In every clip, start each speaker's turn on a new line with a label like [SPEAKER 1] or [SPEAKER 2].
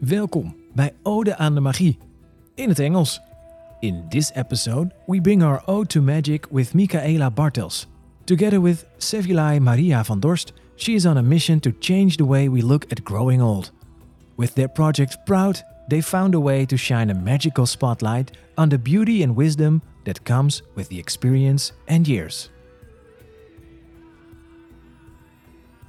[SPEAKER 1] Welkom bij Ode aan de Magie in het Engels. In this episode, we bring our ode to magic with Micaela Bartels. Together with Sevilay Maria van Dorst, she is on a mission to change the way we look at growing old. With their project Proud, they found a way to shine a magical spotlight on the beauty and wisdom that comes with the experience and years.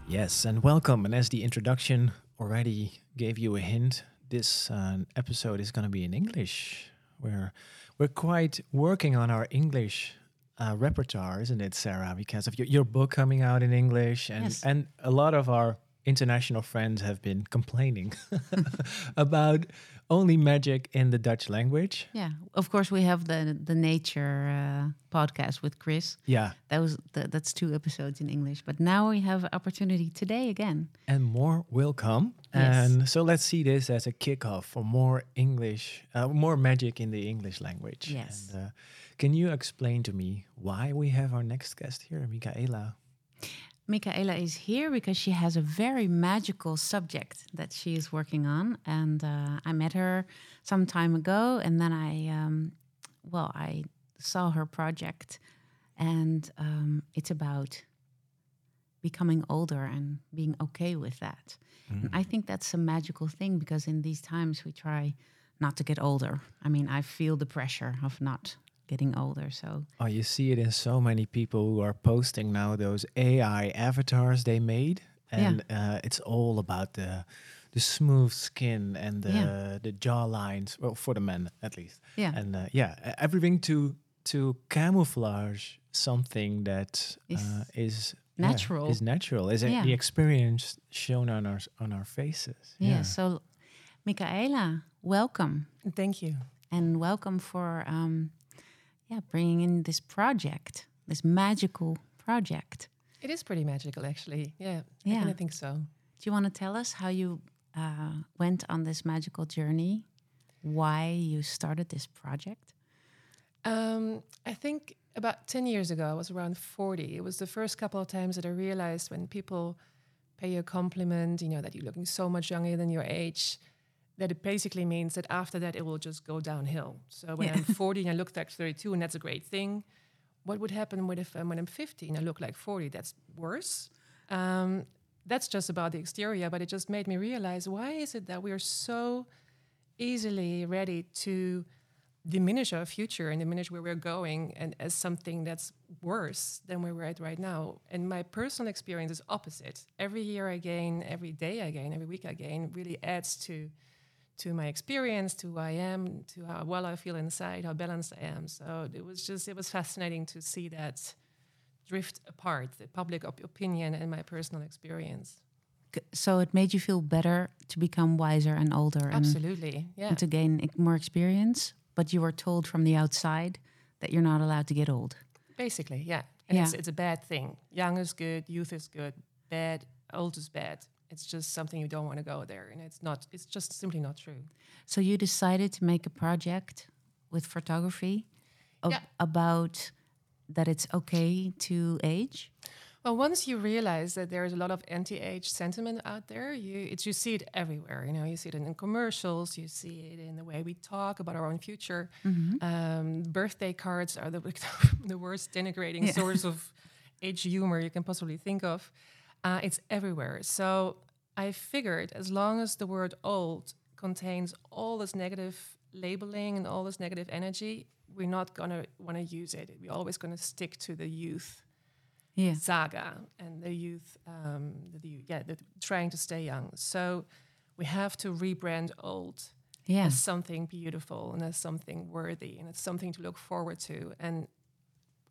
[SPEAKER 1] Yes, and welcome. And as the introduction already gave you a hint, this uh, episode is going to be in English. We're we're quite working on our English uh, repertoire, isn't it, Sara? Because of your, your book coming out in English, and
[SPEAKER 2] Yes.
[SPEAKER 1] and a lot of our international friends have been complaining about only magic in the Dutch language.
[SPEAKER 2] Yeah, of course we have the the nature uh, podcast with Chris.
[SPEAKER 1] Yeah,
[SPEAKER 2] That was the, that's two episodes in English, but now we have opportunity today again.
[SPEAKER 1] and more will come.
[SPEAKER 2] Yes.
[SPEAKER 1] And so let's see this as a kickoff for more English, uh, more magic in the English language.
[SPEAKER 2] Yes.
[SPEAKER 1] And, uh, can you explain to me why we have our next guest here, Micaela?
[SPEAKER 2] Micaela is here because she has a very magical subject that she is working on, and uh, I met her some time ago, and then I, um, well, I saw her project, and um, it's about becoming older and being okay with that. And I think that's a magical thing because in these times we try not to get older. I mean, I feel the pressure of not getting older, so
[SPEAKER 1] Oh, you see it in so many people who are posting now those AI avatars they made,
[SPEAKER 2] Yeah.
[SPEAKER 1] and uh, it's all about the the smooth skin and the
[SPEAKER 2] Yeah.
[SPEAKER 1] the jaw lines. Well, for the men at least.
[SPEAKER 2] yeah.
[SPEAKER 1] and uh, yeah, everything to to camouflage something that uh, is yeah,
[SPEAKER 2] natural.
[SPEAKER 1] is natural. Is it
[SPEAKER 2] Yeah.
[SPEAKER 1] the experience shown on our on our faces?
[SPEAKER 2] Yeah. So, Micaela, welcome
[SPEAKER 3] Thank you.
[SPEAKER 2] and welcome for um, yeah bringing in this project, this magical project.
[SPEAKER 3] It is pretty magical, actually. Yeah, I
[SPEAKER 2] Yeah.
[SPEAKER 3] kind of think so.
[SPEAKER 2] Do you want to tell us how you uh, went on this magical journey? Why you started this project?
[SPEAKER 3] Um, I think about 10 years ago, I was around 40. It was the first couple of times that I realized when people pay you a compliment, you know, that you're looking so much younger than your age, that it basically means that after that, it will just go downhill. So when
[SPEAKER 2] Yeah.
[SPEAKER 3] I'm 40 and I look like 32, and that's a great thing, what would happen with if, um, when I'm 50 and I look like 40? That's worse. Um, that's just about the exterior, but it just made me realize why is it that we are so easily ready to diminish our future and diminish where we're going and as something that's worse than where we're at right now. And my personal experience is opposite. Every year I gain, every day I gain, every week I gain really adds to to my experience, to who I am, to how well I feel inside, how balanced I am. So it was just it was fascinating to see that drift apart, the public op- opinion and my personal experience.
[SPEAKER 2] So it made you feel better to become wiser and older and,
[SPEAKER 3] Absolutely. Yeah.
[SPEAKER 2] and to gain more experience. But you were told from the outside that you're not allowed to get old.
[SPEAKER 3] Basically, yeah. And it's it's a bad thing. Young is good, youth is good, bad, old is bad. It's just something you don't want to go there. And it's not it's just simply not true.
[SPEAKER 2] So you decided to make a project with photography ab-
[SPEAKER 3] Yeah.
[SPEAKER 2] about that it's okay to age.
[SPEAKER 3] Well, once you realize that there is a lot of anti-age sentiment out there, you you see it everywhere. You know, you see it in commercials, you see it in the way we talk about our own future. Um, birthday cards are the the worst denigrating
[SPEAKER 2] Yeah.
[SPEAKER 3] source of age humor you can possibly think of. Uh, it's everywhere. So I figured as long as the word old contains all this negative labeling and all this negative energy, we're not gonna want to use it. We're always gonna stick to the youth
[SPEAKER 2] Yeah.
[SPEAKER 3] saga and the youth, um, the, yeah, the trying to stay young. So we have to rebrand old
[SPEAKER 2] Yeah.
[SPEAKER 3] as something beautiful and as something worthy and it's something to look forward to. And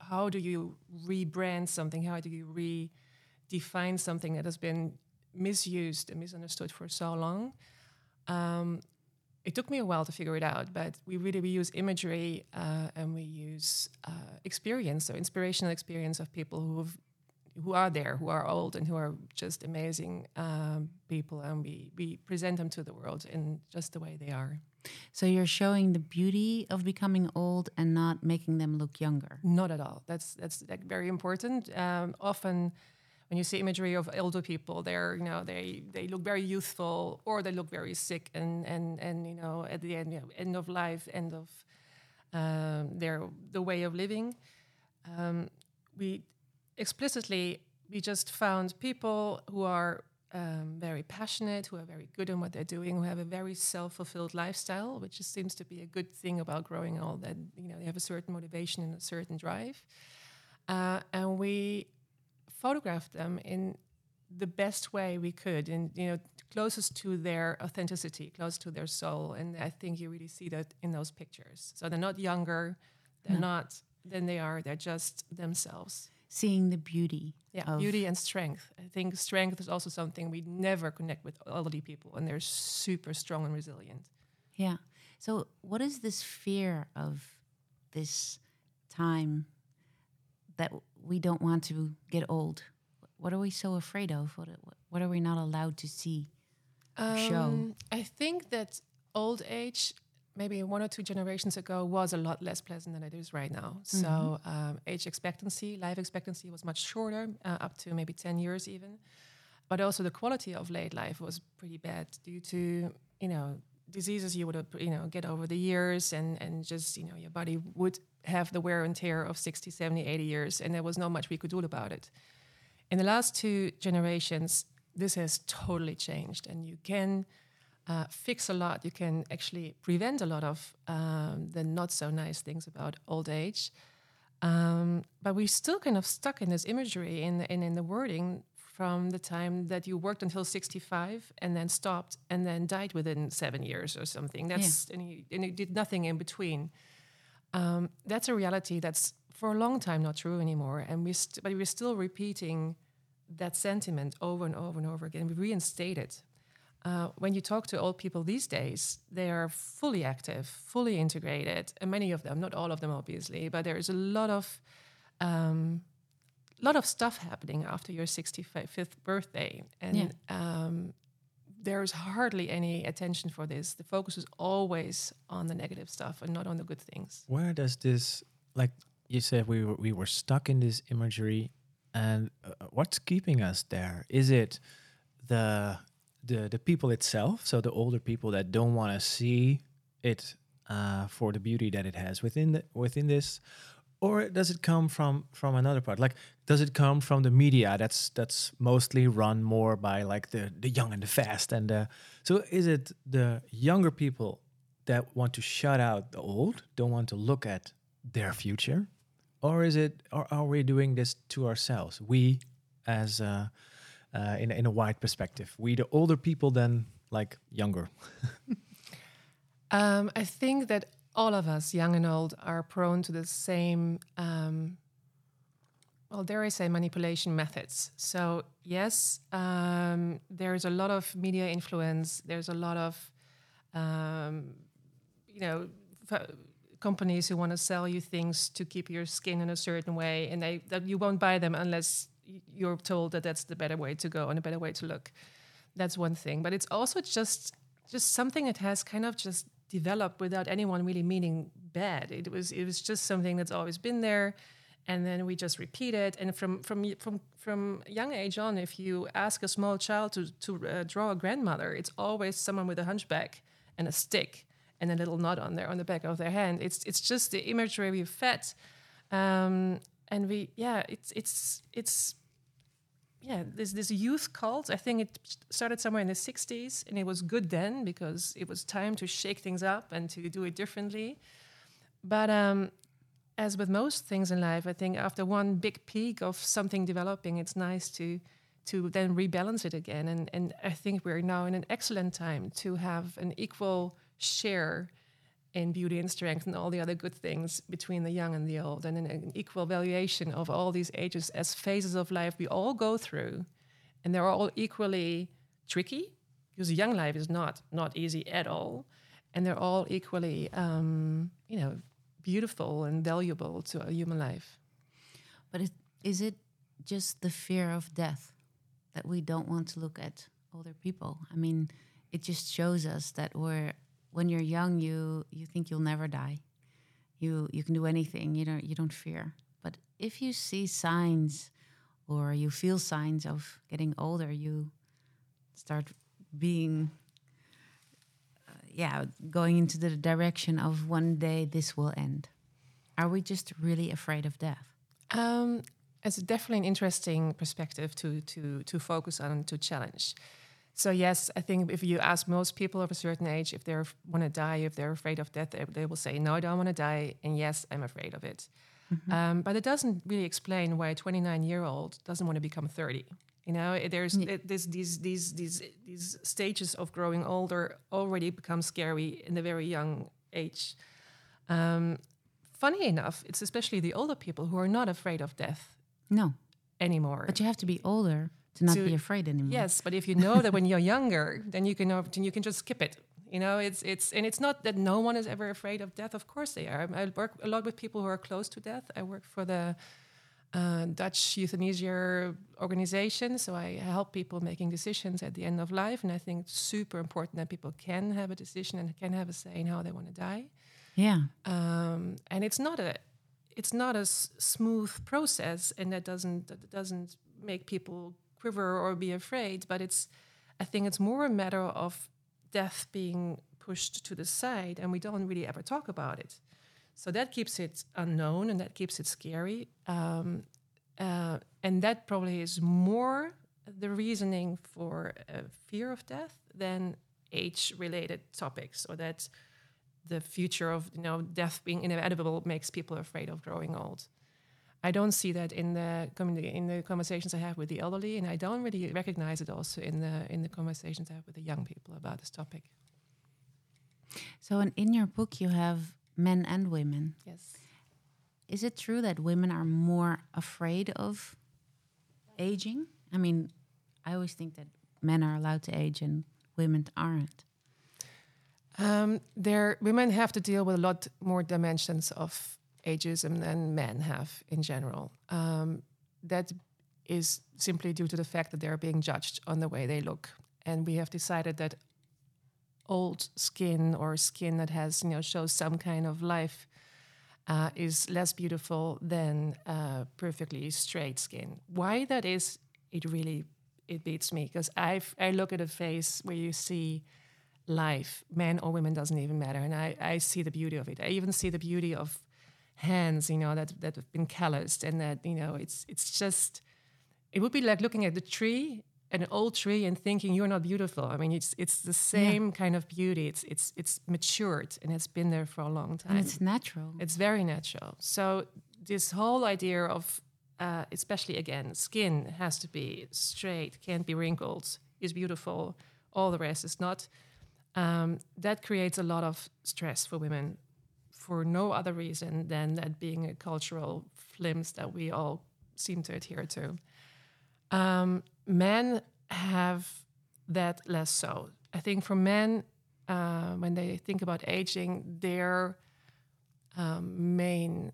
[SPEAKER 3] how do you rebrand something? How do you redefine something that has been misused and misunderstood for so long? Um, it took me a while to figure it out, but we really we use imagery uh, and we use uh, experience, so inspirational experience of people who who are there, who are old and who are just amazing um, people, and we we present them to the world in just the way they are.
[SPEAKER 2] So you're showing the beauty of becoming old and not making them look younger.
[SPEAKER 3] Not at all. That's that's like very important. Um, often, when you see imagery of older people, they're you know they they look very youthful or they look very sick and and and you know at the end you know, end of life, end of um, their the way of living. Um, we explicitly we just found people who are um, very passionate, who are very good in what they're doing, who have a very self-fulfilled lifestyle, which just seems to be a good thing about growing old. That you know they have a certain motivation and a certain drive, uh, and we photographed them in the best way we could, and you know closest to their authenticity, close to their soul. And I think you really see that in those pictures. So they're not younger, they're
[SPEAKER 2] No.
[SPEAKER 3] not than they are. They're just themselves.
[SPEAKER 2] Seeing the beauty.
[SPEAKER 3] Yeah,
[SPEAKER 2] of-
[SPEAKER 3] beauty and strength. I think strength is also something we never connect with elderly people, and they're super strong and resilient.
[SPEAKER 2] Yeah. So, what is this fear of this time that we don't want to get old? What are we so afraid of? What, what are we not allowed to see? show?
[SPEAKER 3] Um, I think that old age, maybe one or two generations ago, was a lot less pleasant than it is right now. So um, age expectancy, life expectancy was much shorter, uh, up to maybe 10 years even. But also the quality of late life was pretty bad due to, you know, diseases you would you know, get over the years and, and just, you know, your body would have the wear and tear of 60, 70, 80 years. And there was not much we could do about it. In the last two generations, this has totally changed, and you can uh, fix a lot. You can actually prevent a lot of um, the not so nice things about old age. Um, but we're still kind of stuck in this imagery in, in in the wording from the time that you worked until 65 and then stopped and then died within seven years or something. That's and, you, and you did nothing in between. Um, that's a reality that's for a long time not true anymore, and we st- but we're still repeating that sentiment over and over and over again. We reinstate it. Uh, when you talk to old people these days, they are fully active, fully integrated, and many of them, not all of them, obviously, but there is a lot of um, lot of stuff happening after your 65th birthday, and
[SPEAKER 2] Yeah.
[SPEAKER 3] um, there's hardly any attention for this. The focus is always on the negative stuff and not on the good things.
[SPEAKER 1] Where does this, like you said, we were, we were stuck in this imagery, and uh, what's keeping us there? Is it the the the people itself, so the older people that don't want to see it uh, for the beauty that it has within the, within this, or does it come from from another part? Like, does it come from the media that's that's mostly run more by like the the young and the fast, and so is it the younger people that want to shut out the old, don't want to look at their future, or is it, or are we doing this to ourselves? We, as uh, uh, in in a wide perspective, we the older people than like younger.
[SPEAKER 3] Um, I think that all of us, young and old, are prone to the same, um, well, dare I say, manipulation methods. So, yes, um, there's a lot of media influence, there's a lot of, um, you know, f- companies who want to sell you things to keep your skin in a certain way, and they, that you won't buy them unless you're told that that's the better way to go and a better way to look. That's one thing, but it's also just just something that has kind of just developed without anyone really meaning bad. It was it was just something that's always been there, and then we just repeat it. And from from from from young age on, if you ask a small child to to uh, draw a grandmother, it's always someone with a hunchback and a stick and a little knot on there on the back of their hand. It's it's just the imagery we've fed, um, and we yeah it's it's it's yeah, this this youth cult. I think it started somewhere in the '60s, and it was good then because it was time to shake things up and to do it differently. But um, as with most things in life, I think after one big peak of something developing, it's nice to to then rebalance it again. And and I think we're now in an excellent time to have an equal share in beauty and strength and all the other good things between the young and the old, and an, equal valuation of all these ages as phases of life we all go through, and they're all equally tricky because young life is not not easy at all, and they're all equally, um, you know, beautiful and valuable to a human life.
[SPEAKER 2] But it, is it just the fear of death that we don't want to look at older people? I mean, it just shows us that we're when you're young, you you think you'll never die. You you can do anything. You don't you don't fear. But if you see signs or you feel signs of getting older, you start being, uh, yeah, going into the direction of one day this will end. Are we just really afraid of death?
[SPEAKER 3] Um, it's definitely an interesting perspective to to to focus on to challenge. So yes, I think if you ask most people of a certain age if they want to die, if they're afraid of death, they, they will say, "No, I don't want to die," and yes, I'm afraid of it. Mm-hmm. Um, but it doesn't really explain why a 29 year old doesn't want to become 30. You know, there's yeah. it, this, these these these these stages of growing older already become scary in a very young age. Um, funny enough, it's especially the older people who are not afraid of death.
[SPEAKER 2] No,
[SPEAKER 3] anymore.
[SPEAKER 2] But you have to be older to not to, be afraid anymore.
[SPEAKER 3] Yes, but if you know that when you're younger, then you can then you can just skip it. You know, it's it's and it's not that no one is ever afraid of death. Of course they are. I work a lot with people who are close to death. I work for the uh, Dutch euthanasia organization, so I help people making decisions at the end of life. And I think it's super important that people can have a decision and can have a say in how they want to die.
[SPEAKER 2] Yeah.
[SPEAKER 3] Um, and it's not a it's not a s- smooth process, and that doesn't that doesn't make people quiver or be afraid. But it's I think it's more a matter of death being pushed to the side and we don't really ever talk about it. So that keeps it unknown and that keeps it scary. Um, uh, and that probably is more the reasoning for uh, fear of death than age-related topics, or that the future of you know death being inevitable makes people afraid of growing old. I don't see that in the in the conversations I have with the elderly, and I don't really recognize it also in the in the conversations I have with the young people about this topic.
[SPEAKER 2] So, in, in your book, you have men and women.
[SPEAKER 3] Yes.
[SPEAKER 2] Is it true that women are more afraid of aging? I mean, I always think that men are allowed to age and women aren't.
[SPEAKER 3] Um, there, women have to deal with a lot more dimensions of ageism than men have in general. Um, that is simply due to the fact that they're being judged on the way they look. And we have decided that old skin or skin that has, you know, shows some kind of life uh, is less beautiful than uh, perfectly straight skin. Why that is, it really it beats me because I I look at a face where you see life, men or women doesn't even matter, and I I see the beauty of it. I even see the beauty of hands, you know, that that have been calloused, and that you know, it's it's just, it would be like looking at the tree, an old tree, and thinking you're not beautiful. I mean, it's it's the same yeah. kind of beauty. It's it's it's matured and it's been there for a long time.
[SPEAKER 2] And it's natural.
[SPEAKER 3] It's very natural. So this whole idea of, uh, especially again, skin has to be straight, can't be wrinkled, is beautiful. All the rest is not. Um, that creates a lot of stress for women for no other reason than that being a cultural flimps that we all seem to adhere to. Um, men have that less so. I think for men, uh, when they think about aging, their um, main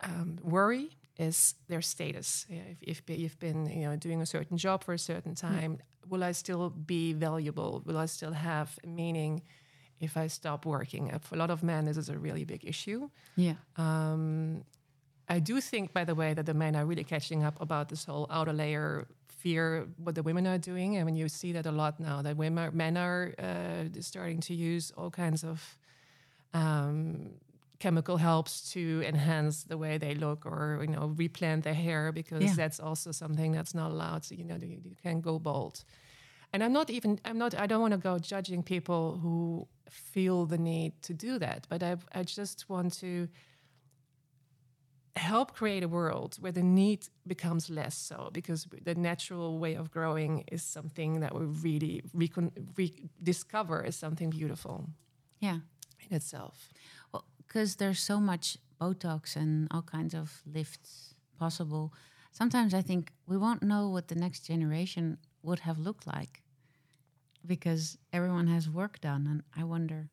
[SPEAKER 3] um, worry is their status. Yeah, if, if, you've been you know doing a certain job for a certain time, mm. will I still be valuable? Will I still have meaning? If I stop working. For a lot of men, this is a really big issue.
[SPEAKER 2] Yeah.
[SPEAKER 3] Um, I do think, by the way, that the men are really catching up about this whole outer layer fear, what the women are doing. I mean, you see that a lot now that women, men are uh, starting to use all kinds of um, chemical helps to enhance the way they look, or you know, replant their hair because yeah. that's also something that's not allowed. So you know, you, you can go bald. And I'm not even, I'm not, I don't want to go judging people who feel the need to do that, but I, I just want to help create a world where the need becomes less so because the natural way of growing is something that we really recon- rediscover as something beautiful
[SPEAKER 2] yeah.
[SPEAKER 3] in itself.
[SPEAKER 2] Well because there's so much botox and all kinds of lifts possible sometimes i think we won't know what the next generation would have looked like because everyone has work done, and I wonder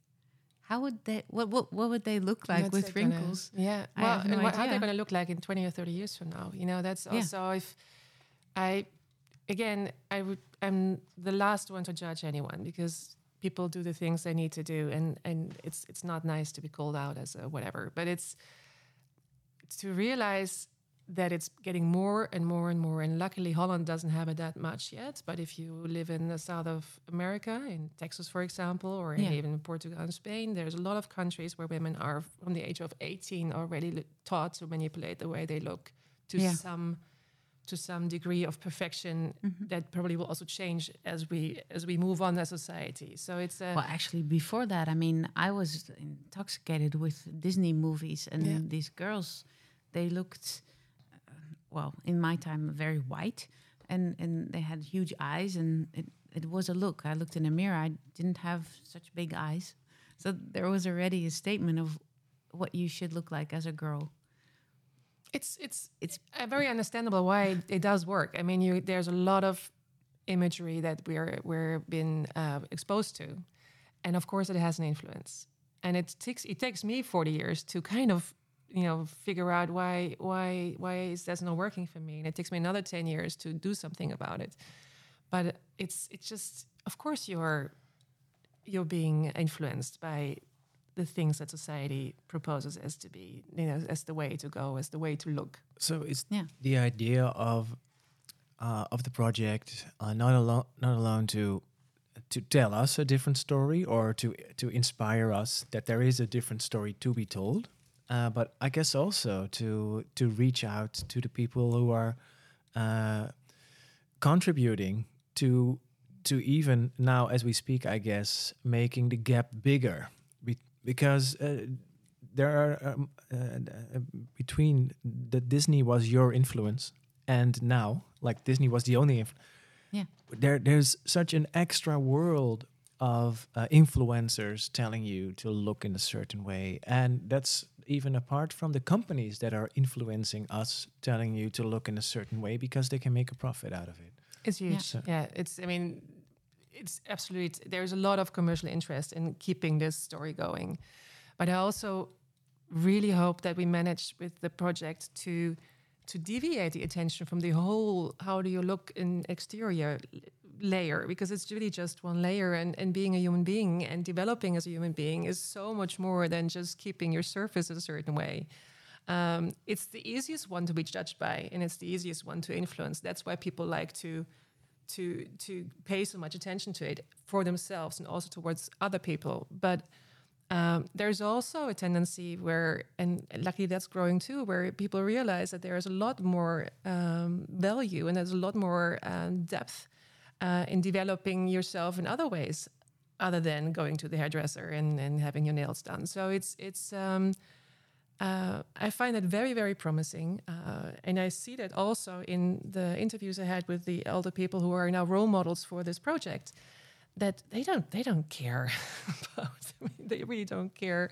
[SPEAKER 2] how would they what what, what would they look like that's with wrinkles?
[SPEAKER 3] Gonna, yeah, I well, no and what, how they're going to look like in twenty or thirty years from now? You know, that's also yeah. if I again I would I'm the last one to judge anyone because people do the things they need to do, and and it's it's not nice to be called out as a whatever, but it's to realize that it's getting more and more and more. And luckily, Holland doesn't have it that much yet. But if you live in the south of America, in Texas, for example, or
[SPEAKER 2] Yeah.
[SPEAKER 3] even in Portugal and Spain, there's a lot of countries where women are from the age of 18 already taught to manipulate the way they look to
[SPEAKER 2] Yeah.
[SPEAKER 3] some to some degree of perfection
[SPEAKER 2] Mm-hmm.
[SPEAKER 3] that probably will also change as we as we move on as society. So it's a
[SPEAKER 2] Well, actually, before that, I mean, I was intoxicated with Disney movies, and
[SPEAKER 3] Yeah.
[SPEAKER 2] these girls, they looked, well, in my time, very white, and and they had huge eyes, and it, it was a look. I looked in a mirror, I didn't have such big eyes, so there was already a statement of what you should look like as a girl.
[SPEAKER 3] It's it's
[SPEAKER 2] It's
[SPEAKER 3] very understandable why it does work. I mean, you, there's a lot of imagery that we're we're been uh, exposed to, and of course, it has an influence. And it takes it takes me 40 years to kind of you know figure out why why why is that not working for me, and it takes me another 10 years to do something about it. But it's it's just of course you're you're being influenced by the things that society proposes as to be you know as the way to go as the way to look
[SPEAKER 1] So it's
[SPEAKER 2] Yeah.
[SPEAKER 1] the idea of uh, of the project uh, not alone not alone to to tell us a different story or to to inspire us that there is a different story to be told, uh, but I guess also to to reach out to the people who are uh, contributing to to even now as we speak, I guess making the gap bigger be- because. Uh, there are um, uh, uh, between that Disney was your influence and now, like Disney was the only. Inf-
[SPEAKER 2] Yeah.
[SPEAKER 1] There, there's such an extra world of uh, influencers telling you to look in a certain way, and that's even apart from the companies that are influencing us, telling you to look in a certain way because they can make a profit out of it.
[SPEAKER 3] It's huge.
[SPEAKER 1] Yeah.
[SPEAKER 3] Yeah. it's. I mean, it's absolutely. There's a lot of commercial interest in keeping this story going, but I also really hope that we manage with the project to to deviate the attention from the whole how do you look in exterior l- layer because it's really just one layer and, and being a human being and developing as a human being is so much more than just keeping your surface a certain way. Um, it's the easiest one to be judged by and it's the easiest one to influence. That's why people like to to to pay so much attention to it for themselves and also towards other people. But um, there's also a tendency where and luckily that's growing too where people realize that there's a lot more um, value and there's a lot more um, depth uh, in developing yourself in other ways other than going to the hairdresser and, and having your nails done so it's it's um, uh, I find that very, very promising. Uh, and I see that also in the interviews I had with the elder people who are now role models for this project. That they don't, they don't care about. I mean, they really don't care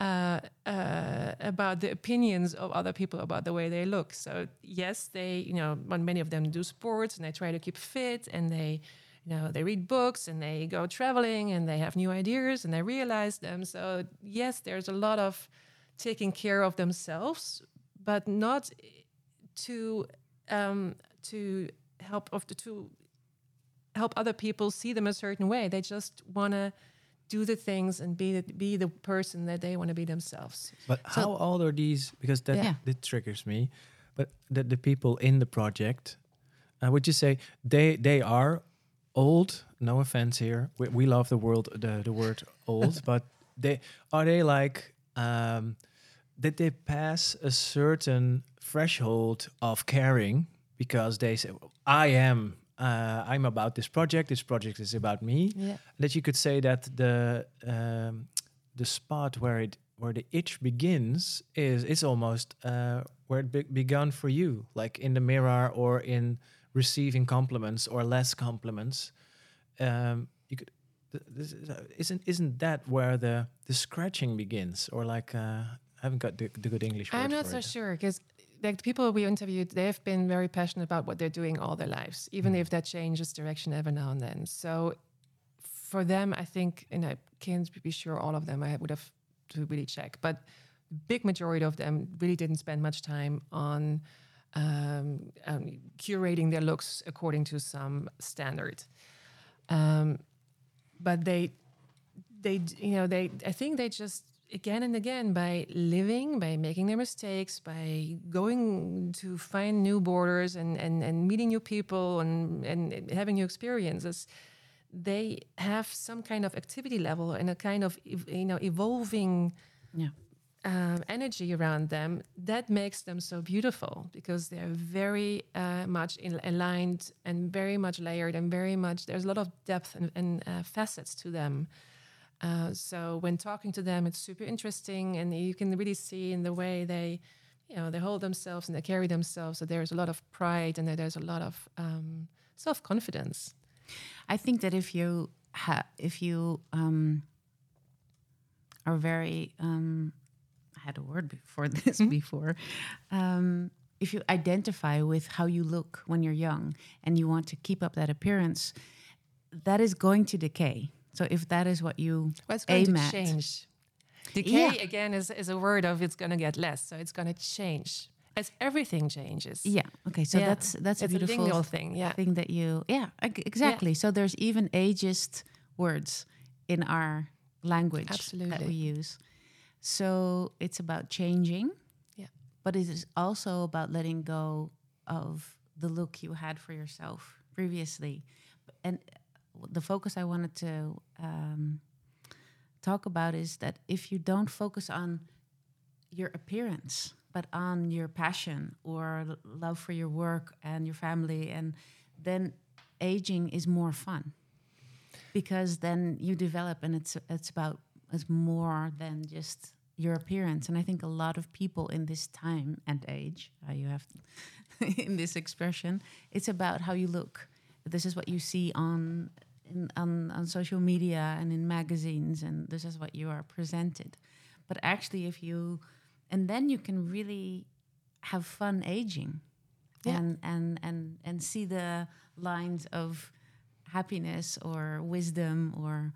[SPEAKER 3] uh, uh, about the opinions of other people about the way they look. So yes, they, you know, many of them do sports and they try to keep fit and they, you know, they read books and they go traveling and they have new ideas and they realize them. So yes, there's a lot of taking care of themselves, but not to um, to help of the to help other people see them a certain way. They just want to do the things and be the, be the person that they want to be themselves.
[SPEAKER 1] But how old are these? Because that
[SPEAKER 2] Yeah.
[SPEAKER 1] that triggers me. But the, the people in the project, uh, would you say they they are old? No offense here. We, we love the world the, the word old, but they are they like um, did they pass a certain threshold of caring because they say I am uh, I'm about this project. This project is about me
[SPEAKER 3] Yeah.
[SPEAKER 1] that you could say that the um, the spot where it where the itch begins is is almost uh, where it be- begun for you, like in the mirror or in receiving compliments or less compliments. Um, you could. th- uh, isn't isn't that where the the scratching begins, or like uh, I haven't got the, the good English word
[SPEAKER 3] I'm not so
[SPEAKER 1] it.
[SPEAKER 3] sure because like the people we interviewed, they have been very passionate about what they're doing all their lives, even if that changes direction every now and then. So for them, I think, and I can't be sure all of them, I would have to really check, but the big majority of them really didn't spend much time on um, um, curating their looks according to some standard. Um, but they, they, you know, they, I think they just again and again by living, by making their mistakes, by going to find new borders and, and, and meeting new people and, and having new experiences, they have some kind of activity level and a kind of you know evolving
[SPEAKER 2] Yeah.
[SPEAKER 3] um, energy around them that makes them so beautiful because they're very uh, much in, aligned and very much layered and very much there's a lot of depth and, and uh, facets to them uh, so when talking to them it's super interesting and you can really see in the way they you know they hold themselves and they carry themselves that there's a lot of pride and that there's a lot of um, self-confidence
[SPEAKER 2] I think that if you ha- if you um, are very um, I had a word before this before. Um, if you identify with how you look when you're young and you want to keep up that appearance, that is going to decay. So if that is what you
[SPEAKER 3] Well, going
[SPEAKER 2] aim
[SPEAKER 3] to
[SPEAKER 2] at,
[SPEAKER 3] change. Decay
[SPEAKER 2] Yeah.
[SPEAKER 3] again is, is a word of it's going to get less, so it's going to change as everything changes.
[SPEAKER 2] yeah, okay. So
[SPEAKER 3] Yeah.
[SPEAKER 2] that's that's
[SPEAKER 3] it's
[SPEAKER 2] a beautiful
[SPEAKER 3] lineal thing. Yeah,
[SPEAKER 2] thing that you yeah exactly so there's even ageist words in our language that we use so it's about changing
[SPEAKER 3] Yeah.
[SPEAKER 2] but it is also about letting go of the look you had for yourself previously and the focus i wanted to um, talk about is that if you don't focus on your appearance, but on your passion or love for your work and your family, and then aging is more fun because then you develop, and it's it's about it's more than just your appearance. And I think a lot of people in this time and age, uh, you have in this expression, it's about how you look. This is what you see on. In, on, on social media and in magazines, and this is what you are presented. But actually, if you and then you can really have fun aging
[SPEAKER 3] Yeah.
[SPEAKER 2] and and and and see the lines of happiness or wisdom or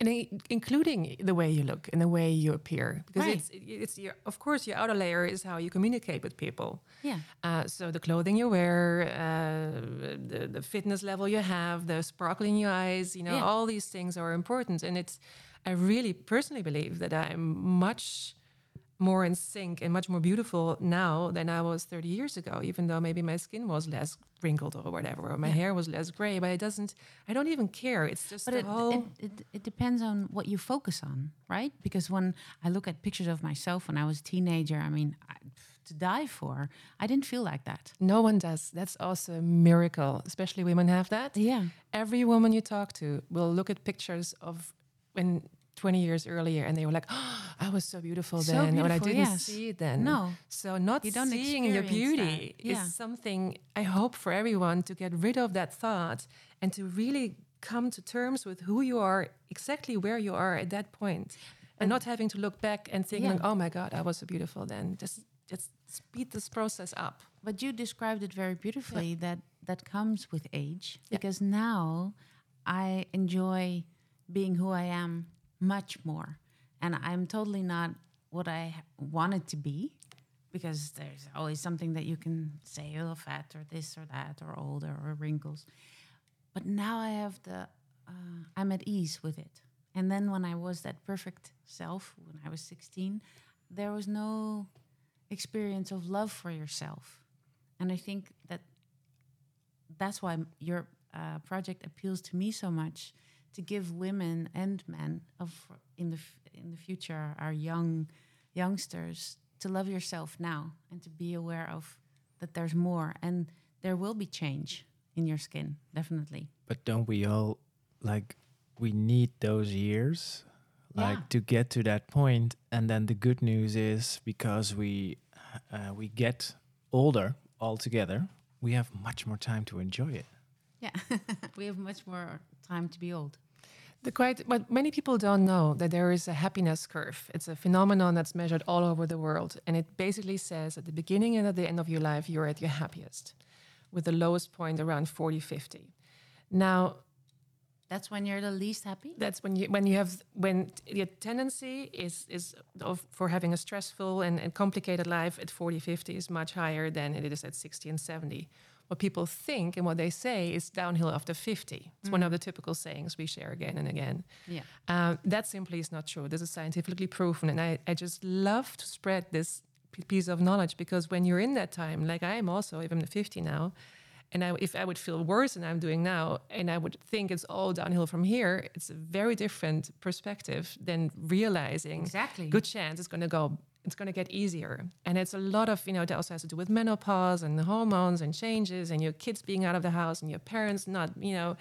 [SPEAKER 3] and including the way you look and the way you appear, because
[SPEAKER 2] Right.
[SPEAKER 3] it's it's your of course your outer layer is how you communicate with people.
[SPEAKER 2] yeah
[SPEAKER 3] Uh, so the clothing you wear, uh, the, the fitness level you have, the sparkle in your eyes, you know,
[SPEAKER 2] Yeah.
[SPEAKER 3] all these things are important. And it's, I really personally believe that I'm much more in sync and much more beautiful now than I was 30 years ago, even though maybe my skin was less wrinkled or whatever, or my hair was less gray, but it doesn't, I don't even care. It's just
[SPEAKER 2] but
[SPEAKER 3] the
[SPEAKER 2] it,
[SPEAKER 3] whole.
[SPEAKER 2] it, it, it depends on what you focus on right because when i look at pictures of myself when i was a teenager i mean I, to die for i didn't feel like that
[SPEAKER 3] no one does. That's also a miracle, especially women have that.
[SPEAKER 2] yeah
[SPEAKER 3] every woman you talk to will look at pictures of when 20 years earlier and they were like oh, i was so beautiful
[SPEAKER 2] So
[SPEAKER 3] then but i didn't
[SPEAKER 2] yes.
[SPEAKER 3] see it then
[SPEAKER 2] No.
[SPEAKER 3] so not
[SPEAKER 2] You don't
[SPEAKER 3] seeing your beauty.
[SPEAKER 2] Yeah.
[SPEAKER 3] is something i hope for everyone to get rid of that thought and to really come to terms with who you are exactly where you are at that point and not having to look back and think
[SPEAKER 2] Yeah.
[SPEAKER 3] oh my god i was so beautiful then just just speed this process up
[SPEAKER 2] But you described it very beautifully that that comes with age
[SPEAKER 3] Yeah.
[SPEAKER 2] because now I enjoy being who I am much more. And I'm totally not what I wanted to be because there's always something that you can say, oh, fat or this or that or older or wrinkles. But now I have the, uh, I'm at ease with it. And then when I was that perfect self, when I was 16, there was no experience of love for yourself. And I think that that's why your uh, project appeals to me so much to give women and men of in the in the future our young youngsters to love yourself now and to be aware of that there's more and there will be change in your skin definitely.
[SPEAKER 1] But don't we all like we need those years like
[SPEAKER 2] Yeah.
[SPEAKER 1] to get to that point. And then the good news is because we uh, we get older altogether we have much more time to enjoy it.
[SPEAKER 2] Yeah. We have much more time to be old
[SPEAKER 3] The quite, but many people don't know that there is a happiness curve. It's a phenomenon that's measured all over the world, and it basically says at the beginning and at the end of your life, you're at your happiest, with the lowest point around 40, 50. Now,
[SPEAKER 2] that's when you're the least happy
[SPEAKER 3] that's when you when you have when your tendency is is of for having a stressful and, and complicated life at 40, 50 is much higher than it is at 60 and 70. What people think and what they say is downhill after 50. It's one of the typical sayings we share again and again.
[SPEAKER 2] Yeah.
[SPEAKER 3] Um, that simply is not true. This is scientifically proven. And I, I just love to spread this piece of knowledge because when you're in that time, like I am also, even 50 now, and I, if I would feel worse than I'm doing now, and I would think it's all downhill from here, it's a very different perspective than realizing
[SPEAKER 2] Exactly.
[SPEAKER 3] good chance it's going to go it's going to get easier. And it's a lot of you know that also has to do with menopause and the hormones and changes and your kids being out of the house and your parents not you know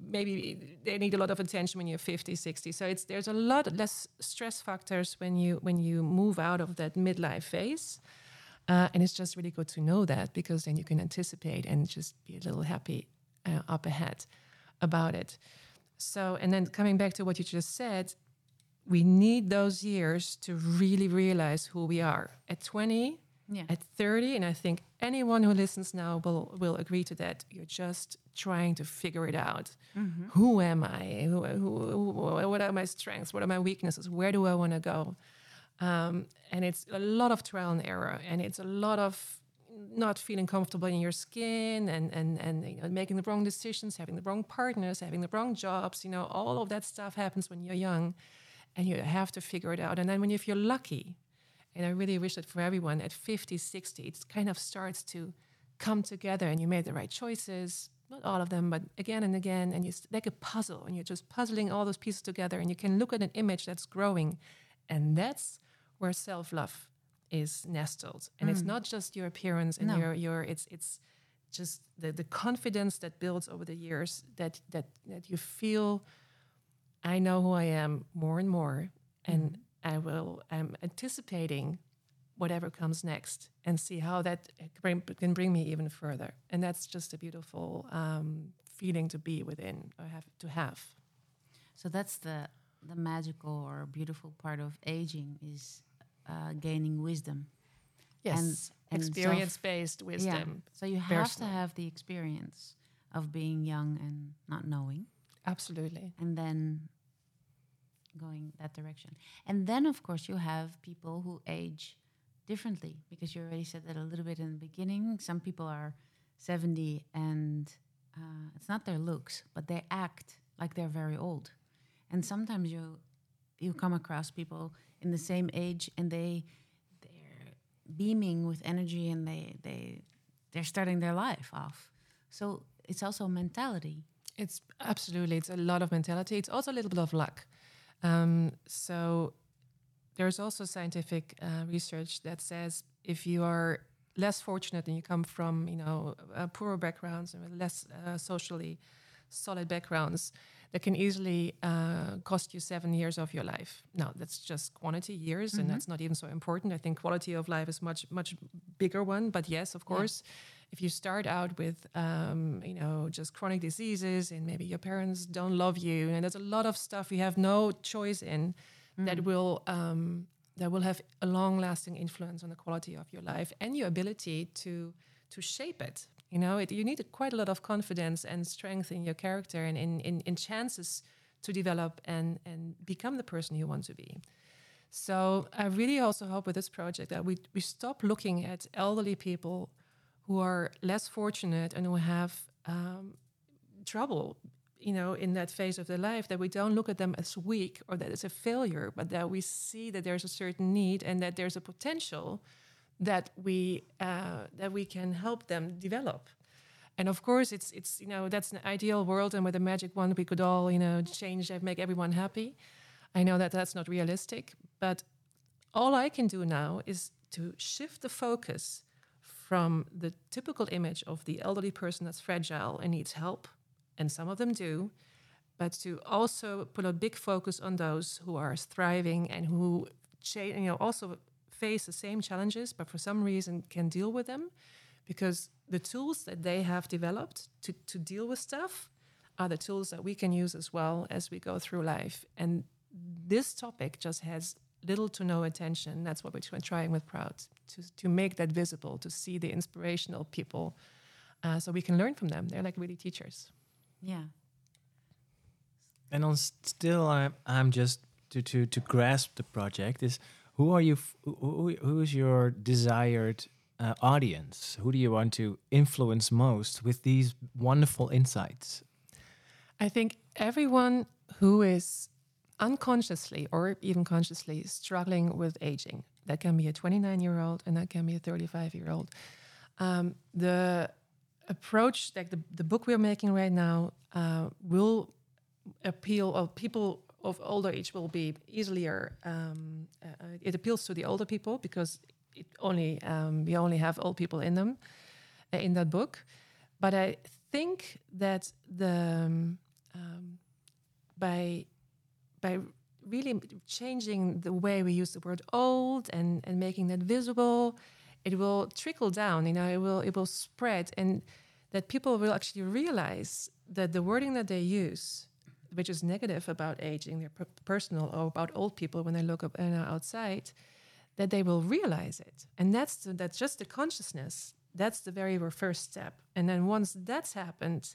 [SPEAKER 3] maybe they need a lot of attention when you're 50 60 so it's there's a lot less stress factors when you when you move out of that midlife phase. Uh, and it's just really good to know that because then you can anticipate and just be a little happy uh, up ahead about it. So and then coming back to what you just said we need those years to really realize who we are. At 20
[SPEAKER 2] Yeah.
[SPEAKER 3] at 30 and i think anyone who listens now will will agree to that you're just trying to figure it out. Who am i? Who, who, who, what are my strengths? What are my weaknesses? Where do i want to go? Um, and it's a lot of trial and error and it's a lot of not feeling comfortable in your skin and and and you know, making the wrong decisions having the wrong partners having the wrong jobs you know all of that stuff happens when you're young and you have to figure it out and then when if you're lucky and I really wish that for everyone at 50, 60, it kind of starts to come together and you made the right choices. Not all of them, but again and again. And it's like a puzzle, and you're just puzzling all those pieces together. And you can look at an image that's growing. And that's where self love is nestled. And it's mm. not just your appearance and
[SPEAKER 2] No.
[SPEAKER 3] your, your it's, it's just the, the confidence that builds over the years that, that, that you feel I know who I am more and more, and I will. I'm anticipating whatever comes next, and see how that can bring me even further. And that's just a beautiful um, feeling to be within, or have to have.
[SPEAKER 2] So that's the the magical or beautiful part of aging is uh, gaining wisdom.
[SPEAKER 3] Yes,
[SPEAKER 2] and self-
[SPEAKER 3] experience-based wisdom.
[SPEAKER 2] Yeah. So you have
[SPEAKER 3] personal.
[SPEAKER 2] to have the experience of being young and not knowing,
[SPEAKER 3] Absolutely.
[SPEAKER 2] and then going that direction. And then, of course, you have people who age differently because you already said that a little bit in the beginning. Some people are 70 and uh, it's not their looks, but they act like they're very old. And sometimes you you come across people in the same age and they they're beaming with energy and they they they're starting their life off. So it's also mentality.
[SPEAKER 3] It's absolutely. It's a lot of mentality. It's also a little bit of luck. Um, so there's also scientific uh, research that says if you are less fortunate and you come from you know uh, poorer backgrounds and with less uh, socially solid backgrounds, that can easily uh, cost you seven years of your life. Now that's just quantity years, and that's not even so important. I think quality of life is much much bigger one. But yes, of course, if you start out with um, you know just chronic diseases and maybe your parents don't love you, and there's a lot of stuff you have no choice in that will um, that will have a long-lasting influence on the quality of your life and your ability to to shape it. You know, it, you need quite a lot of confidence and strength in your character and in, in, in chances to develop and, and become the person you want to be. So I really also hope with this project that we, we stop looking at elderly people who are less fortunate and who have um, trouble, you know, in that phase of their life, that we don't look at them as weak or that it's a failure, but that we see that there's a certain need and that there's a potential that we uh, that we can help them develop. And of course, it's it's you know that's an ideal world, and with a magic wand, we could all you know change and make everyone happy. I know that that's not realistic, but all I can do now is to shift the focus from the typical image of the elderly person that's fragile and needs help, and some of them do, but to also put a big focus on those who are thriving and who you know also face the same challenges, but for some reason can deal with them, because the tools that they have developed to, to deal with stuff are the tools that we can use as well as we go through life. And this topic just has little to no attention. That's what we're trying with Proud to, to make that visible, to see the inspirational people uh, so we can learn from them. They're like really teachers.
[SPEAKER 2] Yeah.
[SPEAKER 1] And on s- still, I'm I'm just to to to grasp the project is who are you? F- who, who who is your desired uh, audience? Who do you want to influence most with these wonderful insights?
[SPEAKER 3] I think everyone who is unconsciously or even consciously struggling with aging, that can be a 29 year old and that can be a 35 year old. Um, the approach, like the, the book we're making right now, uh, will appeal, or people of older age will be easier. Um, uh, it appeals to the older people because it only um, we only have old people in them uh, in that book. But I think that the um, um, by by really changing the way we use the word old and and making that visible, it will trickle down. You know, it will it will spread, and that people will actually realize that the wording that they use which is negative about aging, their personal or about old people when they look up and outside, that they will realize it. And that's the, that's just the consciousness. That's the very first step. And then once that's happened,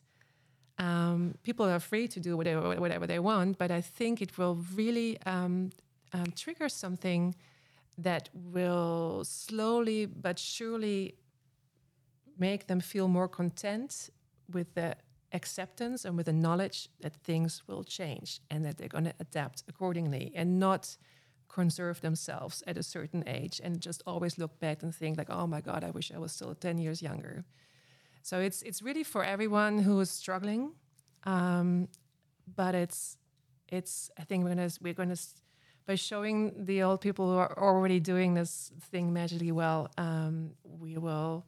[SPEAKER 3] um, people are free to do whatever whatever they want. But I think it will really um, um, trigger something that will slowly but surely make them feel more content with the acceptance and with the knowledge that things will change and that they're going to adapt accordingly and not conserve themselves at a certain age and just always look back and think like oh my god i wish i was still 10 years younger so it's it's really for everyone who is struggling um, but it's it's i think we're going to we're going to by showing the old people who are already doing this thing magically well um, we will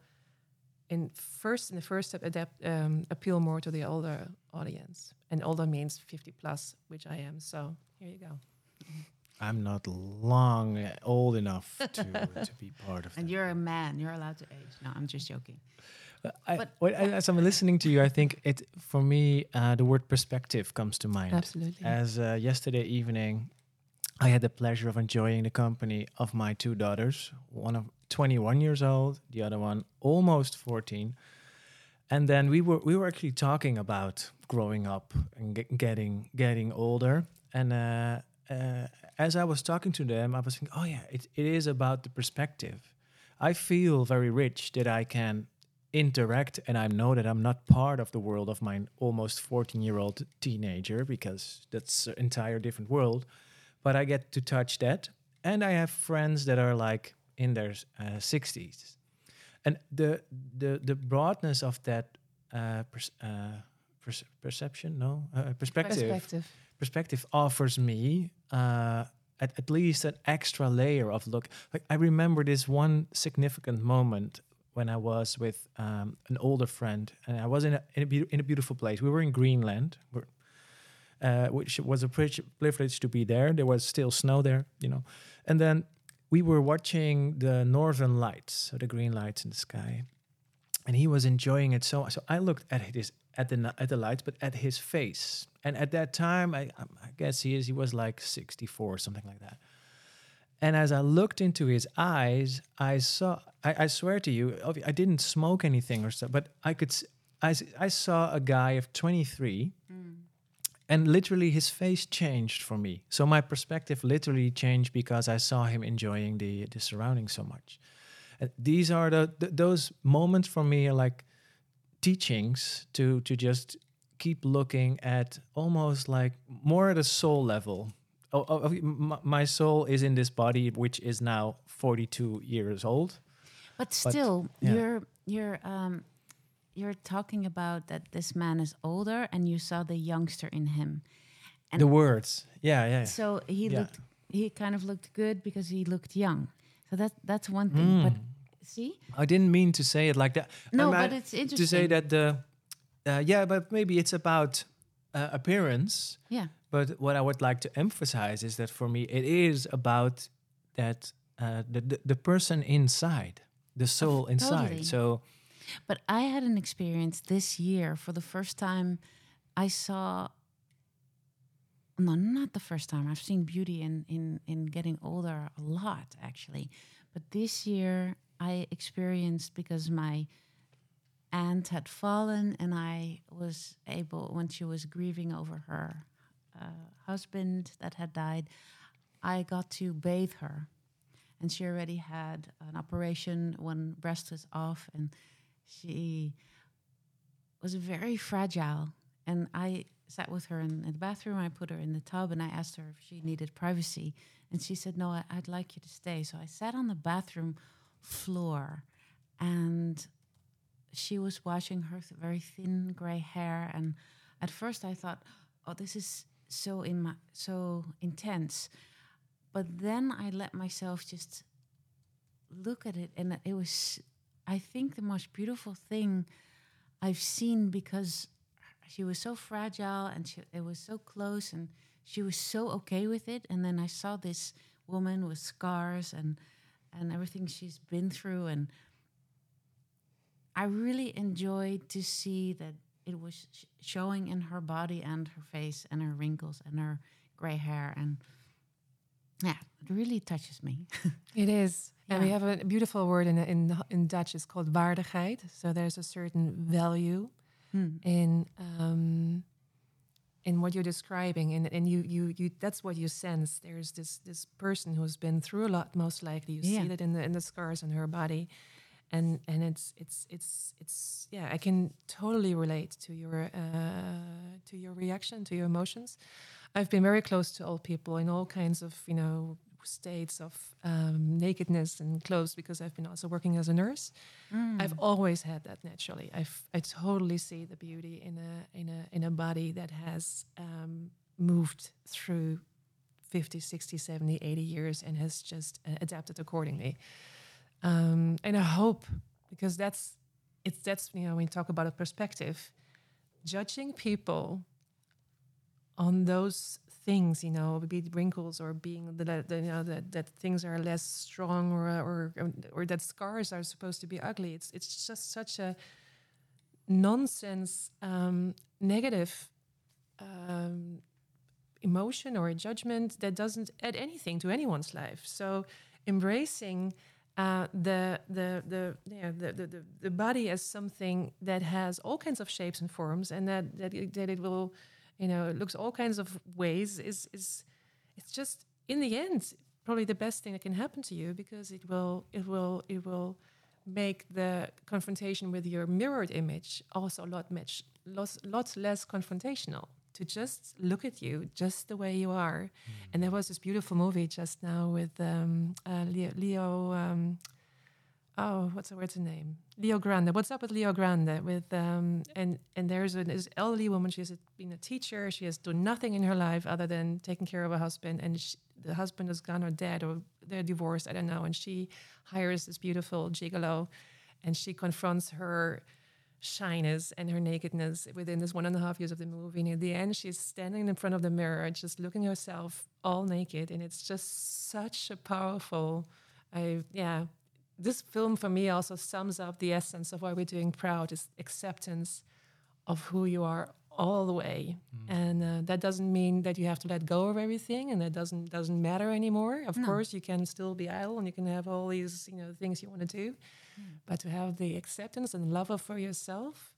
[SPEAKER 3] in first in the first step adapt um, appeal more to the older audience. And older means 50 plus which i am. So here you go.
[SPEAKER 1] I'm not long uh, old enough to, to be part of
[SPEAKER 2] and
[SPEAKER 1] that.
[SPEAKER 2] you're a man. You're allowed to age. No i'm just joking
[SPEAKER 1] I, as i'm listening to you i think it for me uh, the word perspective comes to mind.
[SPEAKER 3] Absolutely.
[SPEAKER 1] As uh, yesterday evening i had the pleasure of enjoying the company of my two daughters. One of 21 years old the other one almost 14 and then we were we were actually talking about growing up and get, getting getting older. And uh, uh, as i was talking to them i was thinking oh yeah it, it is about the perspective. I feel very rich that i can interact and i know that i'm not part of the world of my almost 14 year old teenager because that's an entire different world but i get to touch that and i have friends that are like in their uh, 60s and the the the broadness of that uh, pers- uh, pers- perception no uh, perspective
[SPEAKER 3] perspective
[SPEAKER 1] perspective offers me uh, at, at least an extra layer of look. Like I remember this one significant moment when I was with um, an older friend, and I was in a, in a, beau- in a beautiful place. We were in Greenland, uh, which was a privilege to be there. There was still snow there, you know, and then we were watching the northern lights, so the green lights in the sky, and he was enjoying it so. So I looked at his at the at the lights, but at his face. And at that time, I, I guess he is he was like 64 or something like that. And as I looked into his eyes, I saw. I, I swear to you, I didn't smoke anything or so, but I could—I saw a guy of 23, mm. and literally his face changed for me. So my perspective literally changed because I saw him enjoying the the surroundings so much. And these are the, th those moments for me are like teachings to to just keep looking at almost like more at a soul level. Oh, oh, my soul is in this body, which is now 42 years old.
[SPEAKER 2] But still,
[SPEAKER 1] yeah.
[SPEAKER 2] you're you're um, you're talking about that this man is older, and you saw the youngster in him. And
[SPEAKER 1] the words, yeah, yeah. yeah.
[SPEAKER 2] so he
[SPEAKER 1] Yeah.
[SPEAKER 2] looked, he kind of looked good because he looked young. So that that's one thing. But
[SPEAKER 1] Mm.
[SPEAKER 2] see,
[SPEAKER 1] I didn't mean to say it like that.
[SPEAKER 2] No, but it's interesting to
[SPEAKER 1] say that the, uh, yeah, but maybe it's about uh, appearance.
[SPEAKER 2] yeah,
[SPEAKER 1] But what I would like to emphasize is that for me, it is about that uh, the, the the person inside, the soul inside.
[SPEAKER 2] totally.
[SPEAKER 1] So
[SPEAKER 2] But I had an experience this year for the first time. I saw. No, not the first time. I've seen beauty in in in getting older a lot actually, but this year I experienced because my aunt had fallen, and I was able when she was grieving over her uh, husband that had died. I got to bathe her, and she already had an operation. One breast was off, and she was very fragile. And I sat with her in, in the bathroom. I put her in the tub, and I asked her if she needed privacy, and she said, "No, I, I'd like you to stay." So I sat on the bathroom floor, and she was washing her th- very thin gray hair. And at first, I thought, "Oh, this is so in my, so intense." But then I let myself just look at it, and it was, I think, the most beautiful thing I've seen because she was so fragile and she, it was so close, and she was so okay with it. And then I saw this woman with scars and and everything she's been through, and I really enjoyed to see that it was sh- showing in her body and her face and her wrinkles and her gray hair and yeah, it really touches me.
[SPEAKER 3] It is. And we have a beautiful word in, in, in Dutch, it's called waardigheid. So there's a certain value
[SPEAKER 2] Hmm.
[SPEAKER 3] in um, in what you're describing, and, and you, you you that's what you sense. There's this this person who's been through a lot, most likely. You
[SPEAKER 2] Yeah.
[SPEAKER 3] see that in the in the scars on her body, and and it's it's it's it's yeah. I can totally relate to your uh, to your reaction, to your emotions. I've been very close to old people in all kinds of you know states of um, nakedness and clothes because I've been also working as a nurse. I've always had that naturally. I I totally see the beauty in a in a in a body that has um, moved through 50, 60, 70, 80 years and has just uh, adapted accordingly. Um, and I hope because that's it's that's you know when you talk about a perspective, judging people on those things, you know, be it wrinkles or being that, you know that, that things are less strong or or or that scars are supposed to be ugly. It's it's just such a nonsense, um, negative um, emotion or a judgment that doesn't add anything to anyone's life. So embracing uh, the, the, the, yeah, the, the, the, body as something that has all kinds of shapes and forms and that, that, it, that it will, you know, it looks all kinds of ways is, is it's just in the end probably the best thing that can happen to you because it will it will it will make the confrontation with your mirrored image also a lot much lots, lots less confrontational to just look at you just the way you are. And there was this beautiful movie just now with um, uh, leo, leo um, oh what's the what's the name? Leo grande. What's up with leo grande? With um, and and there's an this elderly woman. She has been a teacher. She has done nothing in her life other than taking care of her husband. And she, the husband is gone or dead or they're divorced. I don't know. And she hires this beautiful gigolo and she confronts her shyness and her nakedness within this one and a half years of the movie. And at the end, she's standing in front of the mirror, just looking at herself all naked, and it's just such a powerful. I yeah, this film for me also sums up the essence of why we're doing proud is acceptance of who you are all the way. And uh, that doesn't mean that you have to let go of everything and that doesn't doesn't matter anymore. Of course you can still be idle and you can have all these you know things you want to do but to have the acceptance and love for yourself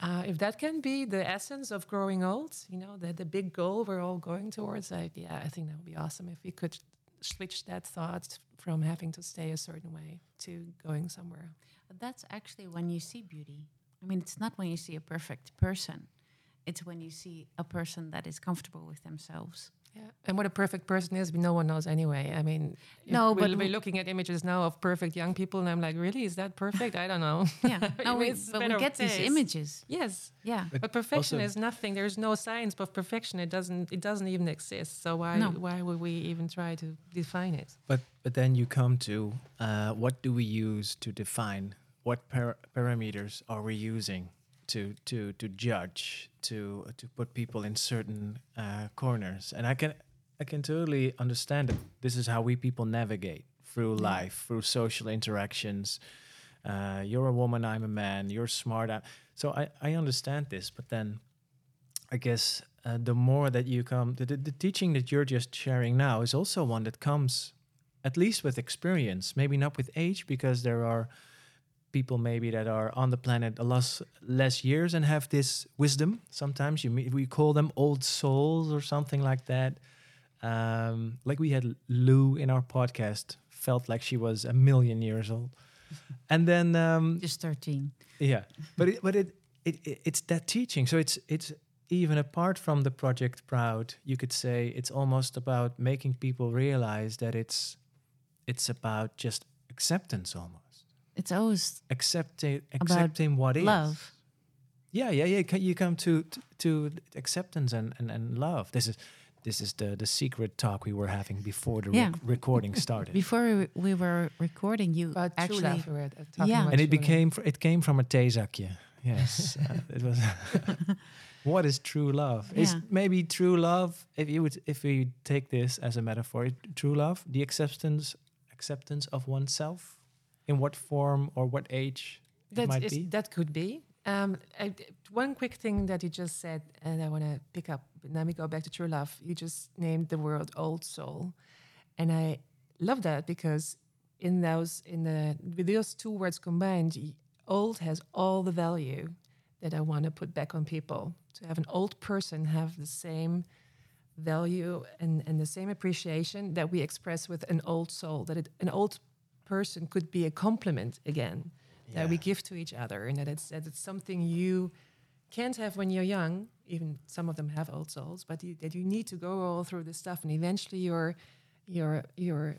[SPEAKER 3] uh, if that can be the essence of growing old you know the, the big goal we're all going towards I, yeah i think that would be awesome if we could switch that thought from having to stay a certain way to going somewhere
[SPEAKER 2] that's actually when you see beauty. I mean, it's not when you see a perfect person. It's when you see a person that is comfortable with themselves.
[SPEAKER 3] Yeah, and what a perfect person is, no one knows anyway. I mean, if
[SPEAKER 2] No,
[SPEAKER 3] we'll
[SPEAKER 2] but
[SPEAKER 3] be
[SPEAKER 2] we-
[SPEAKER 3] looking at images now of perfect young people, and I'm like, really, is that perfect? I don't know.
[SPEAKER 2] Yeah, no, we,
[SPEAKER 3] It's
[SPEAKER 2] but we get these images.
[SPEAKER 3] Yes,
[SPEAKER 2] Yeah,
[SPEAKER 1] But
[SPEAKER 3] but perfection
[SPEAKER 1] also-
[SPEAKER 3] is nothing. There's no science of perfection. It doesn't. It doesn't even exist. So why?
[SPEAKER 2] No.
[SPEAKER 3] Why would we even try to define it?
[SPEAKER 1] But but then you come to uh, what do we use to define what par- parameters are we using to to to judge to to put people in certain uh, corners and I can I can totally understand that this is how we people navigate through life through social interactions. Uh, you're a woman, I'm a man. You're smart. I, so I I understand this, but then I guess uh, the more that you come, the, the, the teaching that you're just sharing now is also one that comes at least with experience, maybe not with age, because there are people maybe that are on the planet a lot less years and have this wisdom. Sometimes you we call them old souls or something like that. Um, like we had Lou in our podcast felt like she was a million years old. and then um,
[SPEAKER 2] Just 13.
[SPEAKER 1] yeah, but it, but it, it it it's that teaching. So it's it's even apart from the project Proud, you could say it's almost about making people realize that it's it's about just acceptance almost
[SPEAKER 2] It's always
[SPEAKER 1] accepting accepting what is
[SPEAKER 2] love.
[SPEAKER 1] yeah yeah yeah you come to to, to acceptance and, and and love this is this is the the secret talk we were having before the
[SPEAKER 2] Yeah.
[SPEAKER 1] rec- recording started
[SPEAKER 2] Before we, we were recording, you
[SPEAKER 3] About
[SPEAKER 2] actually.
[SPEAKER 3] love, we were talking
[SPEAKER 2] Yeah.
[SPEAKER 3] about
[SPEAKER 1] and it became fr- it came from a theezakje yes uh, it was what is true love is maybe true love if you would if we take this as a metaphor true love the acceptance acceptance of oneself in what form or what age it
[SPEAKER 3] That
[SPEAKER 1] might
[SPEAKER 3] is-
[SPEAKER 1] be
[SPEAKER 3] that could be. Um, I one quick thing that you just said, and I want to pick up. Let me go back to true love. You just named the word "old soul," and I love that because in those in the with those two words combined, old has all the value that I want to put back on people. To have an old person have the same value and, and the same appreciation that we express with an old soul. That it, an old person could be a compliment again that we give to each other, and that it's that it's something you can't have when you're young. Even some of them have old souls, but you, that you need to go all through this stuff, and eventually you're you're you're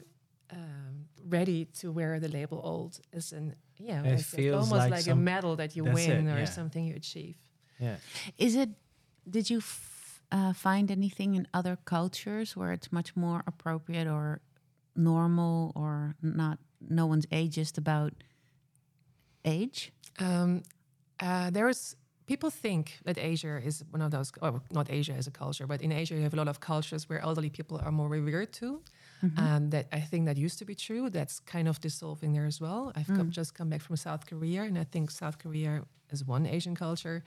[SPEAKER 3] um, ready to wear the label old as an yeah,
[SPEAKER 1] It
[SPEAKER 3] as- as
[SPEAKER 1] feels
[SPEAKER 3] almost
[SPEAKER 1] like
[SPEAKER 3] like, a medal that you win
[SPEAKER 1] it,
[SPEAKER 3] or
[SPEAKER 1] yeah.
[SPEAKER 3] something you achieve.
[SPEAKER 1] yeah
[SPEAKER 2] Is it? Did you f- uh, find anything in other cultures where it's much more appropriate or normal or not? No one's ageist about age.
[SPEAKER 3] Um, uh, there is people think that Asia is one of those, or not Asia as a culture, but in Asia you have a lot of cultures where elderly people are more revered too. Um, that I think that used to be true. That's kind of dissolving there as well. I've come, just come back from South Korea, and I think South Korea is one Asian culture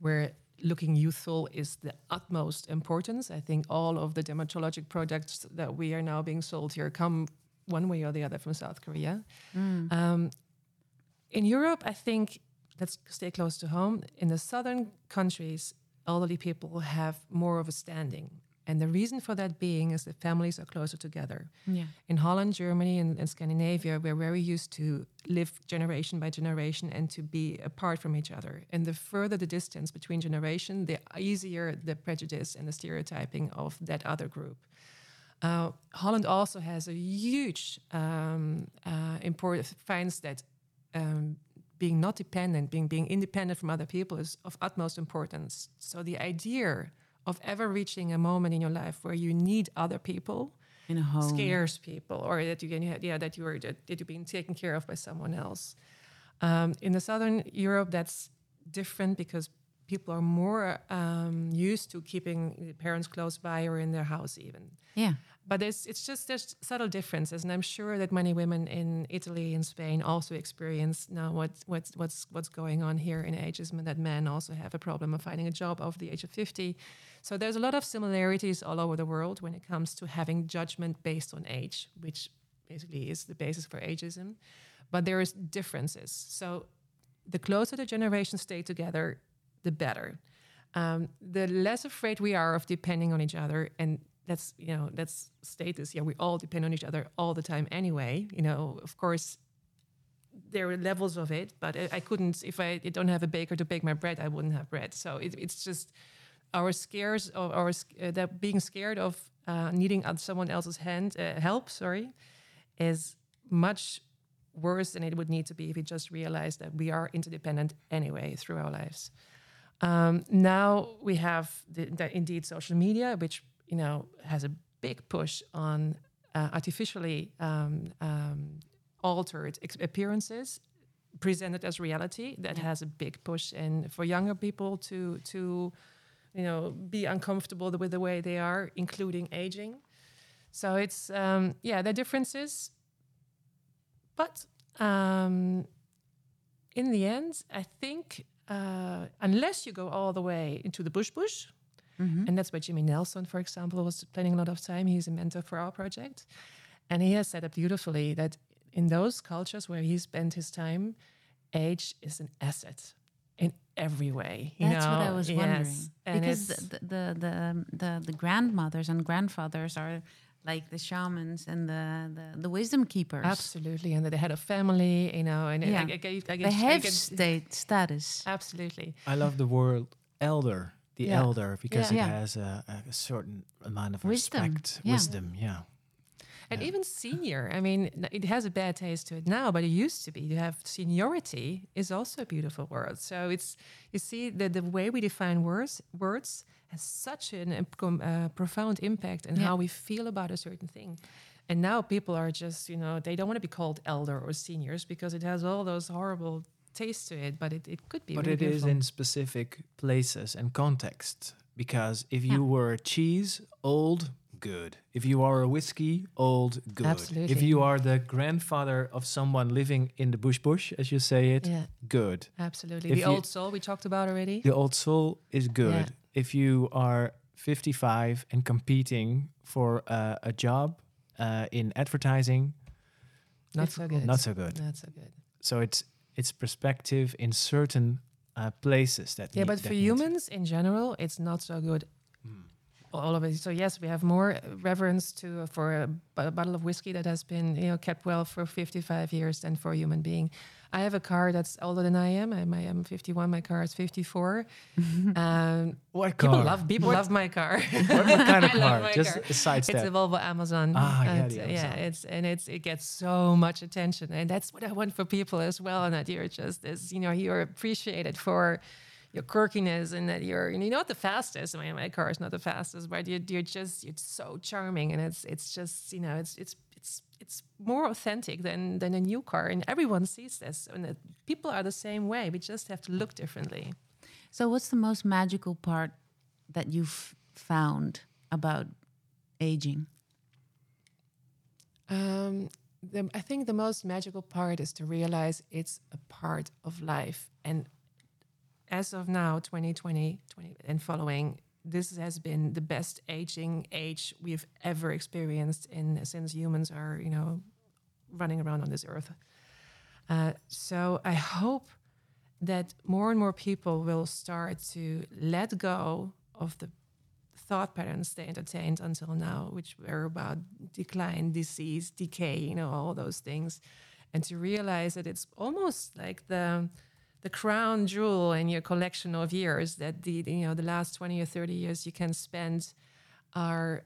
[SPEAKER 3] where looking youthful is the utmost importance. I think all of the dermatologic products that we are now being sold here come one way or the other from South Korea. Um, in Europe, I think let's stay close to home. In the southern countries, elderly people have more of a standing. And the reason for that being is that families are closer together.
[SPEAKER 2] Yeah.
[SPEAKER 3] In Holland, Germany, and, and Scandinavia, we're very used to live generation by generation and to be apart from each other. And the further the distance between generation, the easier the prejudice and the stereotyping of that other group. Uh, Holland also has a huge um, uh, import finds that um, being not dependent, being being independent from other people is of utmost importance. So the idea of ever reaching a moment in your life where you need other people
[SPEAKER 2] In a home.
[SPEAKER 3] scares people, or that you can, yeah, that you are that, that you're being taken care of by someone else. Um, in the southern Europe, that's different because people are more um, used to keeping parents close by or in their house even
[SPEAKER 2] Yeah.
[SPEAKER 3] but it's it's just there's subtle differences, and I'm sure that many women in Italy and Spain also experience now what what's what's what's going on here in ageism, and that men also have a problem of finding a job over the age of 50. So there's a lot of similarities all over the world when it comes to having judgment based on age, which basically is the basis for ageism. But there is differences. So the closer the generations stay together, the better. Um, the less afraid we are of depending on each other, and that's you know that's status. Yeah, we all depend on each other all the time anyway. You know, of course, there are levels of it, but I, I couldn't if I don't have a baker to bake my bread, I wouldn't have bread. So it, it's just our scares of our uh, that being scared of uh, needing someone else's hand uh, help. Sorry, is much worse than it would need to be if we just realized that we are interdependent anyway through our lives. Um, now we have the, the, indeed social media, which you know has a big push on uh, artificially um, um, altered appearances presented as reality. That has a big push in for younger people to to you know be uncomfortable with the way they are, including aging. So it's um, yeah, the differences, but um, in the end, I think uh, unless you go all the way into the bush bush, and that's where Jimmy Nelson, for example, was spending a lot of time. He's a mentor for our project, and he has said it beautifully that in those cultures where he spent his time, age is an asset in every way. you
[SPEAKER 2] That's what I was
[SPEAKER 3] Yes.
[SPEAKER 2] wondering.
[SPEAKER 3] And
[SPEAKER 2] because the, the the the the the grandmothers and grandfathers are like the shamans and the the, the wisdom keepers.
[SPEAKER 3] Absolutely, and the head of family, you know, and
[SPEAKER 2] Yeah.
[SPEAKER 3] I, I, I, I,
[SPEAKER 2] They
[SPEAKER 3] I
[SPEAKER 2] have
[SPEAKER 3] get-
[SPEAKER 2] state status.
[SPEAKER 3] absolutely.
[SPEAKER 1] I love the word elder, the
[SPEAKER 3] Yeah.
[SPEAKER 1] elder, because
[SPEAKER 2] Yeah.
[SPEAKER 1] it
[SPEAKER 2] Yeah.
[SPEAKER 1] has a, a certain amount of
[SPEAKER 2] Wisdom,
[SPEAKER 1] respect,
[SPEAKER 2] yeah.
[SPEAKER 1] wisdom. Yeah.
[SPEAKER 3] And
[SPEAKER 1] Yeah.
[SPEAKER 3] even senior, I mean, it has a bad taste to it now, but it used to be. To have seniority is also a beautiful word. So it's you see the the way we define words words has such an imp- com- uh, profound impact on
[SPEAKER 2] Yeah.
[SPEAKER 3] how we feel about a certain thing. And now people are just, you know, they don't want to be called elder or seniors because it has all those horrible tastes to it. But it, it could be.
[SPEAKER 1] But
[SPEAKER 3] really
[SPEAKER 1] it is
[SPEAKER 3] beautiful.
[SPEAKER 1] in specific places and contexts. Because if
[SPEAKER 2] Yeah.
[SPEAKER 1] you were a cheese, old, good. If you are a whiskey, old, good.
[SPEAKER 3] Absolutely.
[SPEAKER 1] If you are the grandfather of someone living in the bush bush, as you say it,
[SPEAKER 3] Yeah,
[SPEAKER 1] good.
[SPEAKER 3] absolutely.
[SPEAKER 1] If
[SPEAKER 3] the
[SPEAKER 1] you-
[SPEAKER 3] old soul we talked about already.
[SPEAKER 1] The old soul is good.
[SPEAKER 3] Yeah.
[SPEAKER 1] If you are 55 and competing for uh, a job uh, in advertising,
[SPEAKER 3] Not so good.
[SPEAKER 1] not so good.
[SPEAKER 3] Not so good.
[SPEAKER 1] So it's it's perspective in certain uh, places that
[SPEAKER 3] Yeah,
[SPEAKER 1] need-
[SPEAKER 3] but
[SPEAKER 1] that
[SPEAKER 3] for humans in general, it's not so good.
[SPEAKER 1] Hmm.
[SPEAKER 3] All of it. So yes, we have more uh, reverence to for a, b- a bottle of whiskey that has been you know kept well for 55 years than for a human being. I have a car that's older than I am. I'm, I am 51. My car is 54. um,
[SPEAKER 1] What
[SPEAKER 3] people
[SPEAKER 1] car?
[SPEAKER 3] love people love my car.
[SPEAKER 1] what, what kind of car? Just
[SPEAKER 3] car.
[SPEAKER 1] a side
[SPEAKER 3] It's a. Volvo Amazon.
[SPEAKER 1] Ah, yeah,
[SPEAKER 3] And,
[SPEAKER 1] the
[SPEAKER 3] uh, yeah, it's and it's it gets so much attention, and that's what I want for people as well. And that you're just as you know you're appreciated for your quirkiness, and that you're you're not the fastest. I mean, my car is not the fastest, but you're, you're just it's so charming, and it's it's just you know it's it's it's it's more authentic than than a new car, and everyone sees this, and that people are the same way. We just have to look differently.
[SPEAKER 2] So, what's the most magical part that you've found about aging?
[SPEAKER 3] Um, the, I think the most magical part is to realize it's a part of life. And as of now, 2020 20, and following, this has been the best aging age we've ever experienced in since humans are, you know, running around on this earth. Uh, so I hope that more and more people will start to let go of the thought patterns they entertained until now, which were about decline, disease, decay, you know, all those things, and to realize that it's almost like the the crown jewel in your collection of years that the you know the last 20 or 30 years you can spend are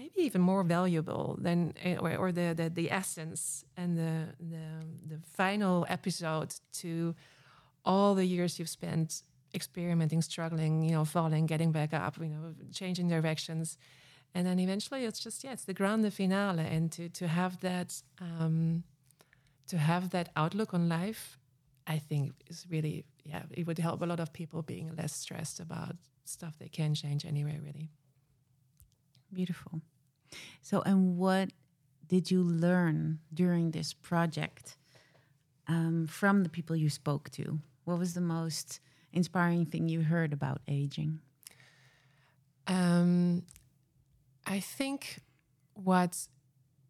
[SPEAKER 3] maybe even more valuable than eh, or, the, the the essence and the, the the final episode to all the years you've spent experimenting, struggling, you know, falling, getting back up, you know, changing directions. And then eventually it's just, yeah, it's the grande finale. And to, to have that um, to have that outlook on life, I think is really, yeah, it would help a lot of people being less stressed about stuff they can change anyway, really.
[SPEAKER 2] Beautiful. So, and what did you learn during this project um, from the people you spoke to? What was the most inspiring thing you heard about aging?
[SPEAKER 3] Um, I think what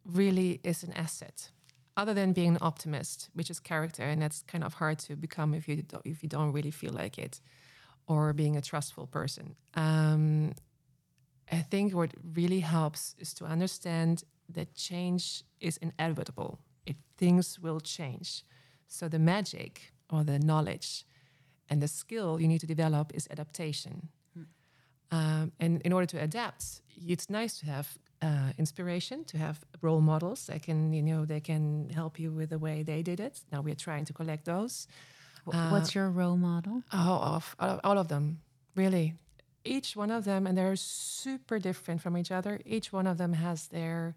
[SPEAKER 3] really is an asset, other than being an optimist, which is character, and that's kind of hard to become if you don't, if you don't really feel like it, or being a trustful person. Um, I think what really helps is to understand that change is inevitable. It things will change. So the magic or the knowledge and the skill you need to develop is adaptation. Um, and in order to adapt, it's nice to have uh, inspiration, to have role models that can, you know, they can help you with the way they did it. Now we're trying to collect those.
[SPEAKER 2] Wh- What's your role model?
[SPEAKER 3] Oh, of, all all of them, really. Each one of them, and they're super different from each other. Each one of them has their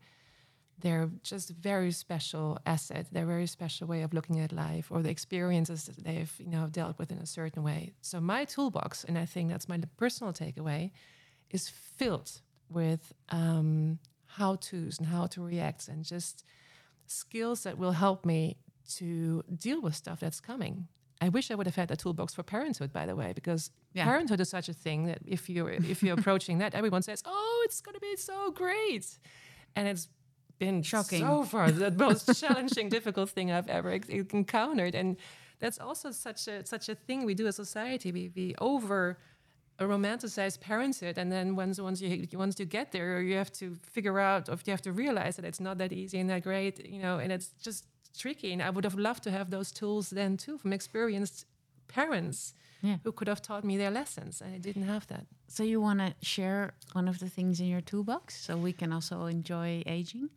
[SPEAKER 3] their just very special asset, their very special way of looking at life, or the experiences that they've you know dealt with in a certain way. So my toolbox, and I think that's my personal takeaway, is filled with um, how tos and how to react, and just skills that will help me to deal with stuff that's coming. I wish I would have had a toolbox for parenthood, by the way, because
[SPEAKER 2] Yeah.
[SPEAKER 3] parenthood is such a thing that if you're if you're approaching that, everyone says, "Oh, it's going to be so great," and it's been
[SPEAKER 2] Shocking.
[SPEAKER 3] so far the most challenging, difficult thing I've ever encountered, and that's also such a such a thing we do as society. We we over romanticized parenthood, and then once once you once you get there, you have to figure out, or you have to realize that it's not that easy and that great, you know, and it's just tricky. And I would have loved to have those tools then too from experienced parents
[SPEAKER 2] Yeah.
[SPEAKER 3] who could have taught me their lessons, and I didn't have that.
[SPEAKER 2] So you want to share one of the things in your toolbox so we can also enjoy aging?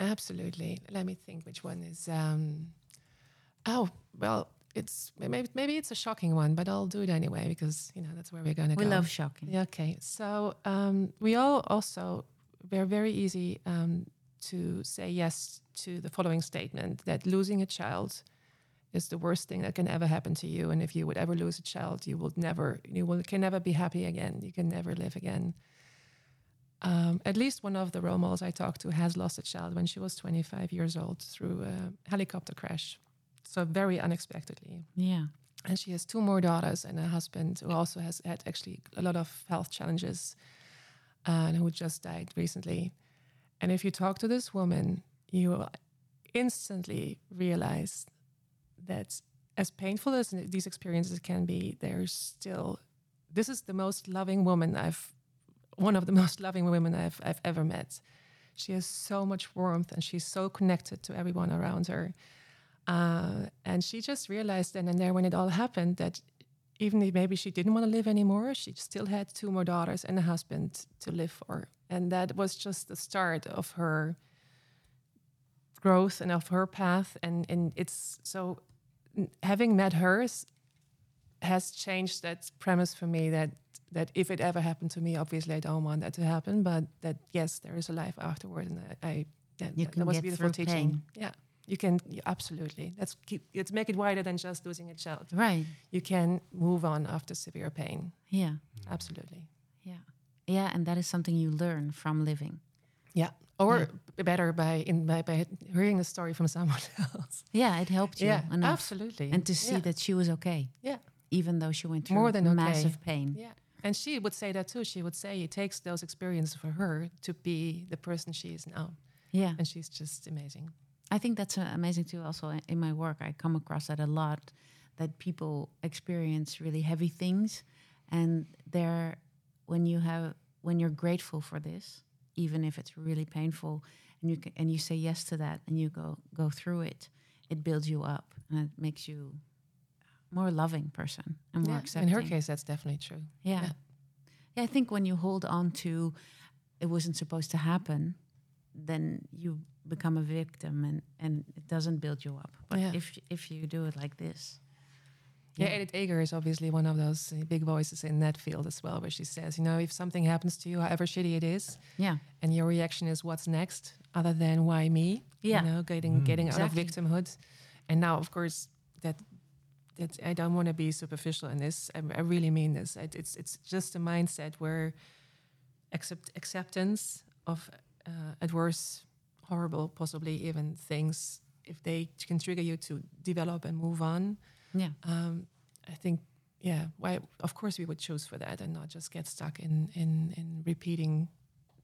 [SPEAKER 3] Absolutely. Let me think which one is. Um, oh well, it's maybe maybe it's a shocking one, but I'll do it anyway because you know that's where we're gonna go.
[SPEAKER 2] We love shocking.
[SPEAKER 3] Yeah, okay. So um, we all also we're very easy um, to say yes to the following statement that losing a child is the worst thing that can ever happen to you, and if you would ever lose a child, you will never you will can never be happy again. You can never live again. Um, at least one of the role models I talked to has lost a child when she was 25 years old through a helicopter crash. So very unexpectedly
[SPEAKER 2] Yeah.
[SPEAKER 3] and she has two more daughters and a husband who also has had actually a lot of health challenges uh, and who just died recently. And if you talk to this woman, you will instantly realize that as painful as these experiences can be, there's still this is the most loving woman I've one of the most loving women I've I've ever met. She has so much warmth and she's so connected to everyone around her. Uh, and she just realized then and there when it all happened that even if maybe she didn't want to live anymore, she still had two more daughters and a husband to live for. And that was just the start of her growth and of her path. And, and it's so having met hers has changed that premise for me that that if it ever happened to me, obviously I don't want that to happen, but that yes, there is a life afterward, and I, I that,
[SPEAKER 2] You
[SPEAKER 3] that,
[SPEAKER 2] can
[SPEAKER 3] that was
[SPEAKER 2] get
[SPEAKER 3] beautiful
[SPEAKER 2] through
[SPEAKER 3] teaching.
[SPEAKER 2] pain.
[SPEAKER 3] Yeah, you can yeah, absolutely. Let's keep let's make it wider than just losing a child.
[SPEAKER 2] Right.
[SPEAKER 3] You can move on after severe pain.
[SPEAKER 2] Yeah. Mm-hmm.
[SPEAKER 3] Absolutely.
[SPEAKER 2] Yeah. Yeah. And that is something you learn from living.
[SPEAKER 3] Yeah. Or b- better by in by, by hearing the story from someone else.
[SPEAKER 2] Yeah. It helped you
[SPEAKER 3] Yeah,
[SPEAKER 2] enough.
[SPEAKER 3] absolutely.
[SPEAKER 2] And to see
[SPEAKER 3] Yeah.
[SPEAKER 2] that she was okay,
[SPEAKER 3] Yeah.
[SPEAKER 2] even though she went through
[SPEAKER 3] More than okay.
[SPEAKER 2] massive pain.
[SPEAKER 3] Yeah. And she would say that too. She would say it takes those experiences for her to be the person she is now.
[SPEAKER 2] Yeah.
[SPEAKER 3] And she's just amazing.
[SPEAKER 2] I think that's uh, amazing too. Also in my work, I come across that a lot. That people experience really heavy things, and they're when you have when you're grateful for this, even if it's really painful, and you can, and you say yes to that, and you go go through it, it builds you up and it makes you more loving person and more
[SPEAKER 3] Yeah. In her case, that's definitely true.
[SPEAKER 2] Yeah.
[SPEAKER 3] Yeah.
[SPEAKER 2] yeah. I think when you hold on to it wasn't supposed to happen, then you become a victim and, and it doesn't build you up. But
[SPEAKER 3] Yeah.
[SPEAKER 2] if if you do it like this.
[SPEAKER 3] Yeah, Edith Eger is obviously one of those uh, big voices in that field as well, where she says, you know, if something happens to you, however shitty it is,
[SPEAKER 2] Yeah.
[SPEAKER 3] and your reaction is what's next, other than why me?
[SPEAKER 2] Yeah.
[SPEAKER 3] You know, getting getting out of victimhood. And now, of course, that that I don't want to be superficial in this. I, I really mean this. I, it's it's just a mindset where accept acceptance of uh, adverse, horrible, possibly even things, if they can trigger you to develop and move on.
[SPEAKER 2] Yeah.
[SPEAKER 3] Um, I think, yeah, why? Of course, we would choose for that and not just get stuck in in in repeating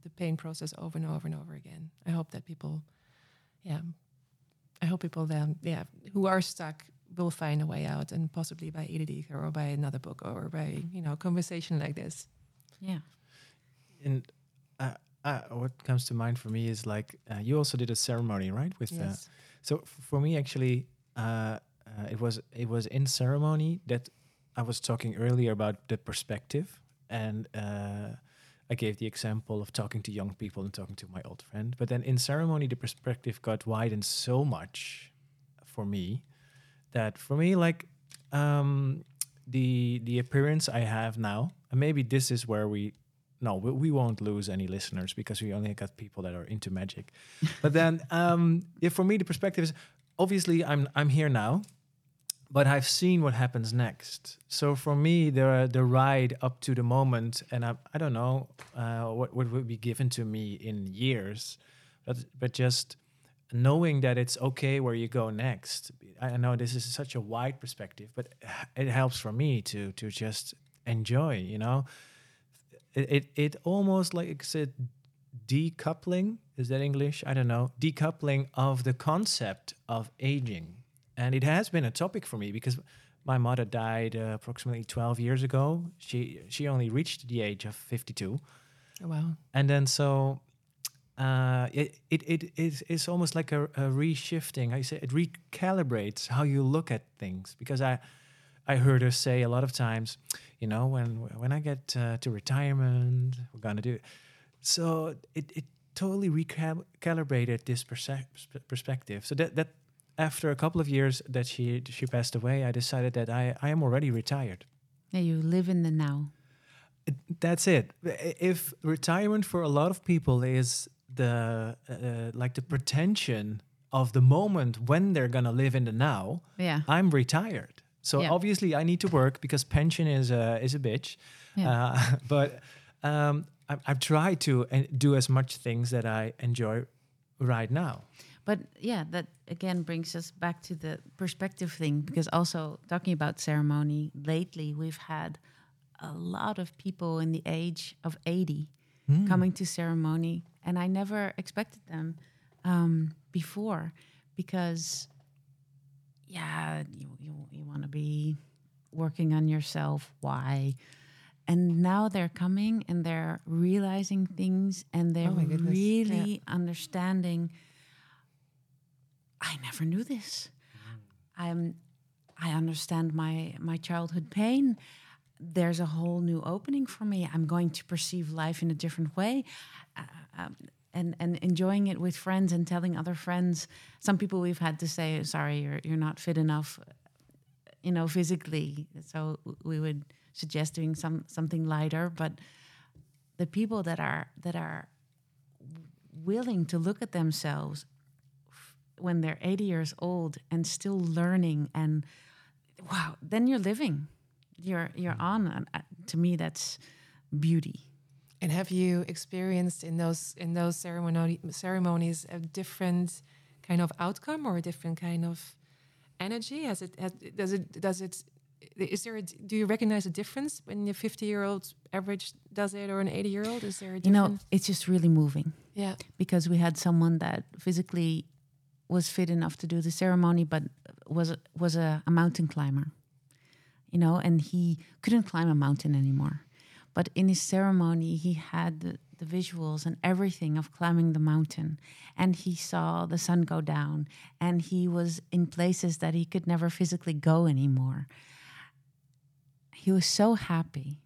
[SPEAKER 3] the pain process over and over and over again. I hope that people, yeah, I hope people then, yeah, who are stuck will find a way out, and possibly by Edith Eger or by another book or by you know a conversation like this.
[SPEAKER 2] Yeah.
[SPEAKER 1] And uh, what comes to mind for me is like uh, you also did a ceremony, right? With uh,
[SPEAKER 3] Yes.
[SPEAKER 1] so for me actually, uh, uh, it was it was in ceremony that I was talking earlier about the perspective, and uh, I gave the example of talking to young people and talking to my old friend. But then in ceremony, the perspective got widened so much for me that for me like um, the the appearance I have now, and maybe this is where we no, we, we won't lose any listeners because we only got people that are into magic. but then, um, yeah, for me, the perspective is obviously I'm I'm here now, but I've seen what happens next. So for me, the the ride up to the moment, and I I don't know uh, what what would be given to me in years, but but just knowing that it's okay where you go next. I know this is such a wide perspective, but it helps for me to to just enjoy. You know, it it, it almost like it's a decoupling. Is that English? I don't know. Decoupling of the concept of aging, and it has been a topic for me because my mother died uh, approximately 12 years ago. She she only reached the age of 52,
[SPEAKER 3] Oh, wow.
[SPEAKER 1] and then so uh, it, it it is it's almost like a, a reshifting. I say it recalibrates how you look at things because I I heard her say a lot of times, you know, when when I get uh, to retirement, we're gonna do. It. So it it totally recalibrated this perse- perspective. So that that after a couple of years that she she passed away, I decided that I I am already retired.
[SPEAKER 2] Yeah, you live in the now.
[SPEAKER 1] That's it. If retirement for a lot of people is the uh, like the pretension of the moment when they're gonna live in the now,
[SPEAKER 2] Yeah.
[SPEAKER 1] I'm retired. So
[SPEAKER 2] Yeah.
[SPEAKER 1] obviously I need to work because pension is a is a bitch.
[SPEAKER 2] Yeah.
[SPEAKER 1] Uh, but um, I, I've tried to uh, do as much things that I enjoy right now.
[SPEAKER 2] But yeah, that again brings us back to the perspective thing because also talking about ceremony, lately we've had a lot of people in the age of 80 coming to ceremony, and I never expected them um, before because, yeah, you, you, you want to be working on yourself. Why? And now they're coming and they're realizing things and they're
[SPEAKER 3] Oh goodness. Yeah.
[SPEAKER 2] really understanding. I never knew this. I'm I understand my my childhood pain. There's a whole new opening for me. I'm going to perceive life in a different way. Uh, um, and, and enjoying it with friends and telling other friends. Some people we've had to say, "Sorry, you're you're not fit enough," you know, physically. So we would suggest doing some something lighter. But the people that are that are willing to look at themselves when they're 80 years old and still learning and wow then you're living you're you're on and uh, to me that's beauty
[SPEAKER 3] And have you experienced in those in those ceremony ceremonies a different kind of outcome or a different kind of energy? Has it has, does it does it is there a, do you recognize a difference when a 50 year old average does it or an 80 year old? Is there a
[SPEAKER 2] you
[SPEAKER 3] difference?
[SPEAKER 2] know it's just really moving
[SPEAKER 3] yeah.
[SPEAKER 2] because we had someone that physically was fit enough to do the ceremony but was a- was a, a mountain climber you know and he couldn't climb a mountain anymore but in his ceremony he had the, the visuals and everything of climbing the mountain. And he saw the sun go down. And he was in places that he could never physically go anymore. He was so happy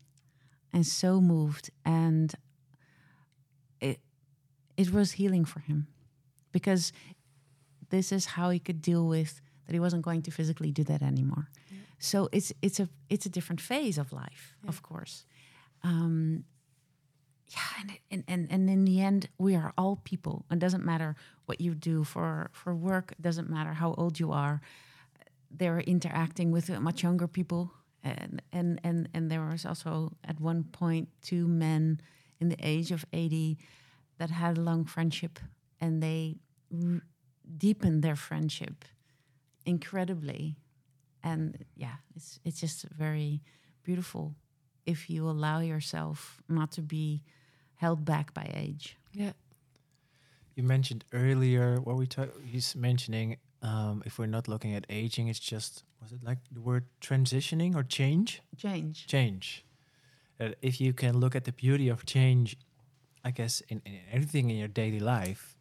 [SPEAKER 2] and so moved. And it it was healing for him. Because this is how he could deal with that he wasn't going to physically do that anymore. So it's it's a it's a different phase of life of course um yeah and, and and in the end we are all people. It doesn't matter what you do for for work. It doesn't matter how old you are. They're interacting with much younger people. And and and and there was also at one point two men in the age of 80 that had a long friendship and they r- deepened their friendship incredibly. And yeah it's it's just very beautiful if you allow yourself not to be held back by age
[SPEAKER 3] Yeah.
[SPEAKER 1] You mentioned earlier what we talk. He's mentioning um, if we're not looking at aging, it's just was it like the word transitioning or change?
[SPEAKER 2] change
[SPEAKER 1] Change. That if you can look at the beauty of change, I guess in, in everything in your daily life,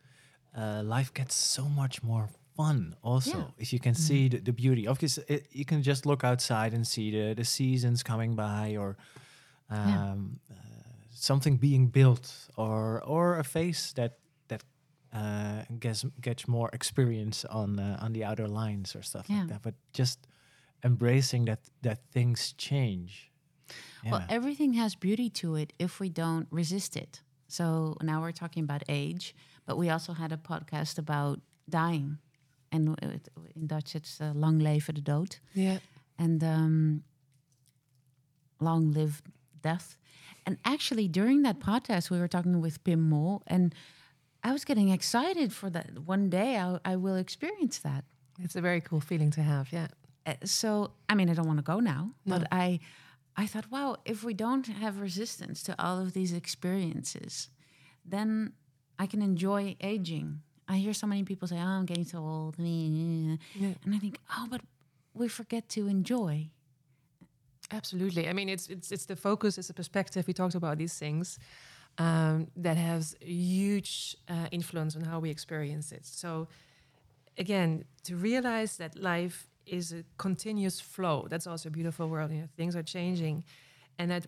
[SPEAKER 1] uh, life gets so much more fun. Also,
[SPEAKER 2] Yeah.
[SPEAKER 1] if you can see the, the beauty of this, it, you can just look outside and see the the seasons coming by or.
[SPEAKER 2] Yeah.
[SPEAKER 1] Um, uh, something being built or or a face that that uh, gets gets more experience on uh, on the outer lines or stuff
[SPEAKER 2] Yeah.
[SPEAKER 1] like that. But just embracing that that things change.
[SPEAKER 2] Well, everything has beauty to it if we don't resist it. So now we're talking about age, but we also had a podcast about dying. And in Dutch, it's uh, lang leven de dood.
[SPEAKER 3] Yeah.
[SPEAKER 2] And um, long live death. And actually, during that podcast, we were talking with Pim Mol, and I was getting excited for that. One day I, I will experience that.
[SPEAKER 3] It's a very cool feeling to have. Yeah.
[SPEAKER 2] Uh, so I mean, I don't want to go now,
[SPEAKER 3] No.
[SPEAKER 2] but I, I thought, wow, if we don't have resistance to all of these experiences, then I can enjoy aging. I hear so many people say, "Oh, I'm getting so old," and I think, oh, but we forget to enjoy.
[SPEAKER 3] Absolutely. I mean, it's it's it's the focus, it's the perspective. We talked about these things um, that has huge uh, influence on how we experience it. So, again, to realize that life is a continuous flow. That's also a beautiful world. You know, things are changing, and that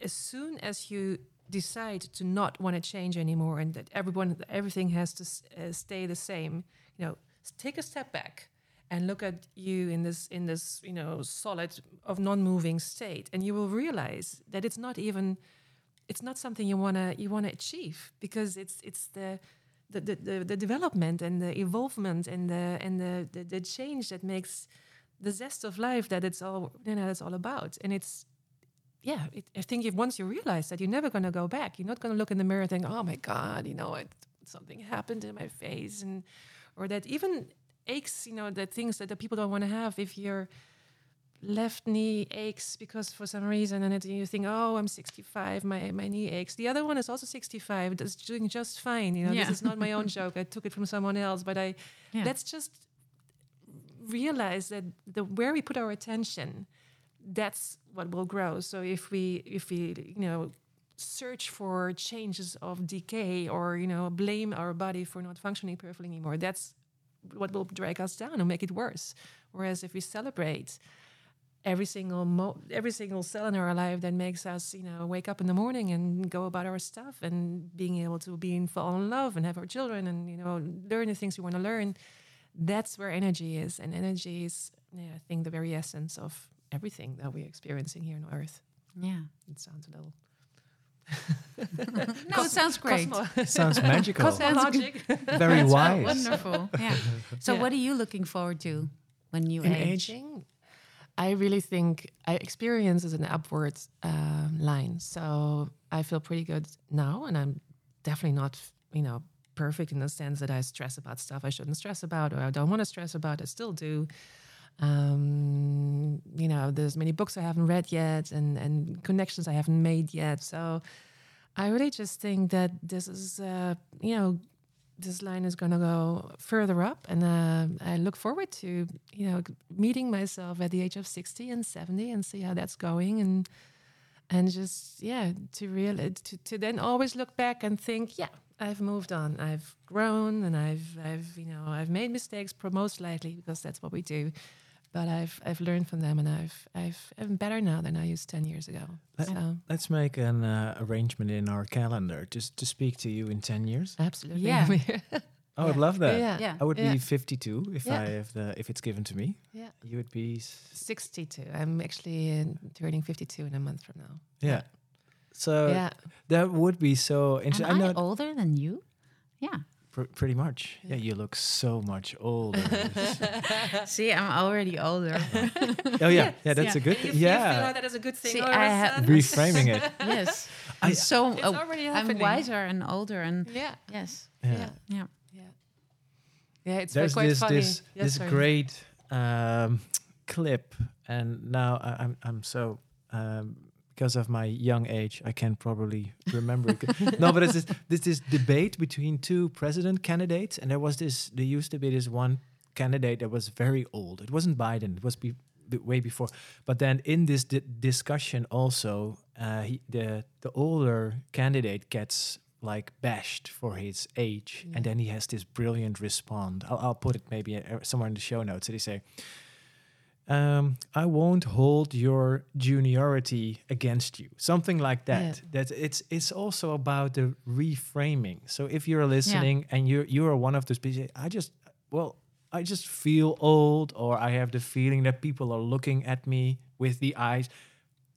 [SPEAKER 3] as soon as you decide to not want to change anymore, and that everyone, everything has to uh, stay the same, you know, take a step back and look at you in this in this you know solid of non-moving state and you will realize that it's not even it's not something you want to you want to achieve because it's it's the the, the, the the development and the evolvement and the and the, the the change that makes the zest of life that it's all you know it's all about. And it's yeah it, i think if once you realize that you're never going to go back you're not going to look in the mirror and think oh my god you know it, something happened in my face and or that even aches you know the things that the people don't want to have if your left knee aches because for some reason and it, you think oh i'm 65 my, my knee aches the other one is also 65 it's doing just fine you know
[SPEAKER 2] Yeah.
[SPEAKER 3] this is not my own joke i took it from someone else but i
[SPEAKER 2] Yeah.
[SPEAKER 3] let's just realize that the where we put our attention that's what will grow. So if we if we you know search for changes of decay or you know blame our body for not functioning perfectly anymore that's what will drag us down and make it worse. Whereas if we celebrate every single mo- every single cell in our life that makes us you know wake up in the morning and go about our stuff and being able to be in fall in love and have our children and you know learn the things we want to learn that's where energy is. And energy is yeah, i think the very essence of everything that we're experiencing here on earth
[SPEAKER 2] Yeah.
[SPEAKER 3] it sounds a little
[SPEAKER 2] No, it sounds great.
[SPEAKER 3] Cosmo-
[SPEAKER 1] Sounds magical.
[SPEAKER 3] cosmologic
[SPEAKER 1] Very wise.
[SPEAKER 2] Wonderful. Yeah. So,
[SPEAKER 3] Yeah.
[SPEAKER 2] what are you looking forward to when you
[SPEAKER 3] in
[SPEAKER 2] age?
[SPEAKER 3] aging i really think i experience is an upward um, line so i feel pretty good now and i'm definitely not you know perfect in the sense that i stress about stuff i shouldn't stress about or i don't want to stress about i still do um, you know there's many books i haven't read yet and and connections i haven't made yet. So i really just think that this is uh, you know this line is going to go further up. And uh, i look forward to you know meeting myself at the age of 60 and 70 and see how that's going and and just yeah to real to, to then always look back and think yeah i've moved on. I've grown and i've i've you know i've made mistakes most likely because that's what we do but i've i've learned from them and i've i've i'm better now than i used 10 years ago
[SPEAKER 1] Let-
[SPEAKER 3] so
[SPEAKER 1] Let's make an uh, arrangement in our calendar just to speak to you in 10 years.
[SPEAKER 3] absolutely
[SPEAKER 2] Yeah.
[SPEAKER 1] I would love that.
[SPEAKER 3] yeah
[SPEAKER 2] Yeah.
[SPEAKER 1] I would
[SPEAKER 3] Yeah.
[SPEAKER 1] be 52 if
[SPEAKER 3] Yeah.
[SPEAKER 1] I have the if it's given to me.
[SPEAKER 3] yeah
[SPEAKER 1] You would be
[SPEAKER 3] 62 i'm actually uh, turning 52 in a month from now
[SPEAKER 1] yeah. So
[SPEAKER 3] yeah
[SPEAKER 1] that would be so
[SPEAKER 2] Am
[SPEAKER 1] interesting.
[SPEAKER 2] I
[SPEAKER 1] I know
[SPEAKER 2] older than you? Yeah.
[SPEAKER 1] Pr- pretty much. Yeah. you look so much older.
[SPEAKER 2] See, I'm already older.
[SPEAKER 1] oh yeah, yeah, that's
[SPEAKER 2] yeah.
[SPEAKER 1] a good.
[SPEAKER 3] You
[SPEAKER 1] thing.
[SPEAKER 3] feel-
[SPEAKER 1] Yeah,
[SPEAKER 3] feel like that is a good thing.
[SPEAKER 2] See,
[SPEAKER 3] all of
[SPEAKER 2] have-
[SPEAKER 1] reframing it.
[SPEAKER 2] yes. I'm so
[SPEAKER 3] It's
[SPEAKER 2] uh,
[SPEAKER 3] already
[SPEAKER 2] I'm wiser and older and
[SPEAKER 3] Yeah,
[SPEAKER 2] yes.
[SPEAKER 1] Yeah.
[SPEAKER 3] yeah,
[SPEAKER 2] Yeah.
[SPEAKER 3] yeah. Yeah, it's
[SPEAKER 1] There's
[SPEAKER 3] quite
[SPEAKER 1] this
[SPEAKER 3] funny.
[SPEAKER 1] this
[SPEAKER 3] Yes,
[SPEAKER 1] this
[SPEAKER 3] sorry.
[SPEAKER 1] great um, clip, and now I, I'm I'm so um, because of my young age, I can probably remember. it. no, but it's this, this this debate between two president candidates, and there was this. There used to be this one candidate that was very old. It wasn't Biden. It was be, be- way before. But then in this di- discussion, also, uh, he, the the older candidate gets like bashed for his age, and then he has this brilliant response. I'll, I'll put it maybe uh, somewhere in the show notes. That he say. Um, I won't hold your juniority against you. Something like that.
[SPEAKER 3] Yeah.
[SPEAKER 1] That it's it's also about the reframing. So if you're listening and you're you are one of those people, I just well, I just feel old, or I have the feeling that people are looking at me with the eyes.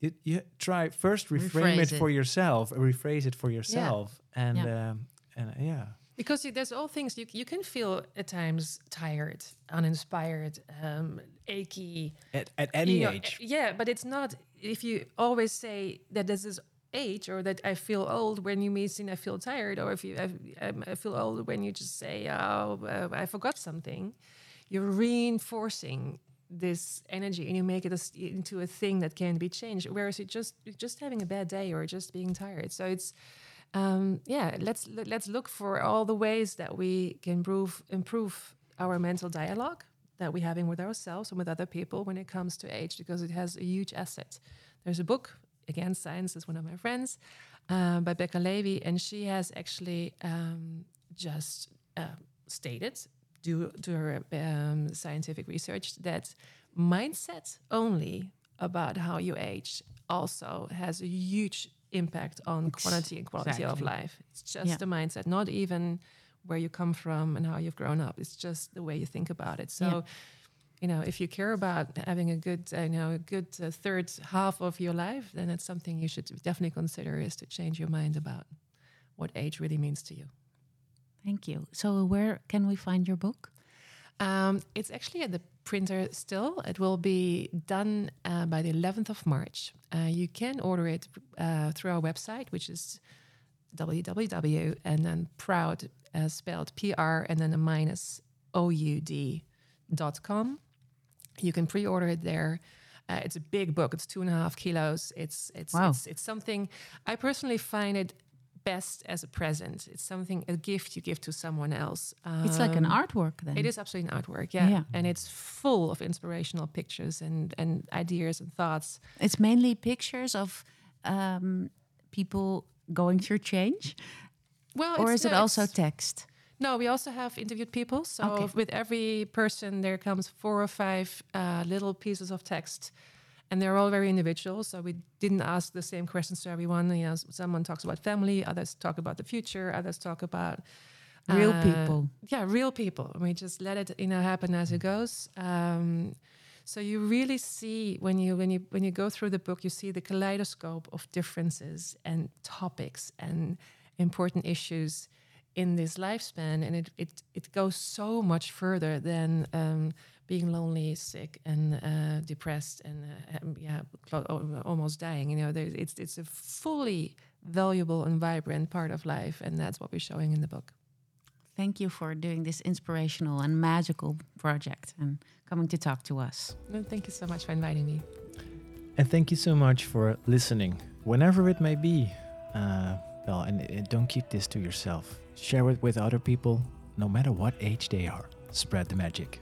[SPEAKER 1] You, you try first reframe
[SPEAKER 2] Rephrase
[SPEAKER 1] it, for yourself, rephrase it for yourself, and
[SPEAKER 2] Yeah.
[SPEAKER 1] um, and yeah,
[SPEAKER 3] because there's all things you you can feel at times tired, uninspired, um, achy.
[SPEAKER 1] at, at any
[SPEAKER 3] you
[SPEAKER 1] age.
[SPEAKER 3] eh, Yeah, but it's not if you always say that this is age or that I feel old when you mean I feel tired, or if you I, um, I feel old when you just say oh uh, I forgot something, you're reinforcing this energy and you make it a into a thing that can be changed. Whereas you just you're just having a bad day or just being tired. So it's um, yeah, let's let's look for all the ways that we can improve improve our mental dialogue that we're having with ourselves and with other people when it comes to age because it has a huge asset. There's a book, again, Science is one of my friends, uh, by Becca Levy, and she has actually um, just uh, stated, due to her um, scientific research, that mindset only about how you age also has a huge impact on quality and quality of life. It's just
[SPEAKER 2] Yeah.
[SPEAKER 3] the mindset, not even where you come from and how you've grown up. It's just the way you think about it. So,
[SPEAKER 2] Yeah.
[SPEAKER 3] you know, if you care about having a good, uh, you know, a good uh, third half of your life, then it's something you should definitely consider is to change your mind about what age really means to you.
[SPEAKER 2] Thank you. So, where can we find your book?
[SPEAKER 3] Um, it's actually at the printer still. It will be done uh, by the 11th of March. Uh, you can order it uh, through our website, which is www and then proud uh, spelled PR and then a minus OUD dot com. You can pre-order it there. Uh, it's a big book. It's two and a half kilos. It's it's
[SPEAKER 2] Wow.
[SPEAKER 3] it's, it's something I personally find it best as a present. It's something a gift you give to someone else.
[SPEAKER 2] It's like an
[SPEAKER 3] Um,
[SPEAKER 2] artwork then.
[SPEAKER 3] it is absolutely an artwork, yeah.
[SPEAKER 2] Yeah.
[SPEAKER 3] And it's full of inspirational pictures and, and ideas and thoughts.
[SPEAKER 2] It's mainly pictures of um, people going through change,
[SPEAKER 3] Well,
[SPEAKER 2] or is it also text?
[SPEAKER 3] no, we also have interviewed people. So
[SPEAKER 2] Okay.
[SPEAKER 3] with every person, there comes four or five uh, little pieces of text. And they're all very individual. So we didn't ask the same questions to everyone. You know, someone talks about family, others talk about the future, others talk about
[SPEAKER 2] Real
[SPEAKER 3] uh,
[SPEAKER 2] people.
[SPEAKER 3] yeah real people and we just let it you know happen as it goes um, so you really see when you when you when you go through the book you see the kaleidoscope of differences and topics and important issues in this lifespan and it it, it goes so much further than um, being lonely sick and uh, depressed and uh, yeah clo- almost dying you know there, it's it's a fully valuable and vibrant part of life and that's what we're showing in the book
[SPEAKER 2] Thank you for doing this inspirational and magical project and coming to talk to us.
[SPEAKER 3] No, thank you so much for inviting me.
[SPEAKER 1] And thank you so much for listening, whenever it may be. Uh, well, and, and don't keep this to yourself. Share it with other people, no matter what age they are. Spread the magic.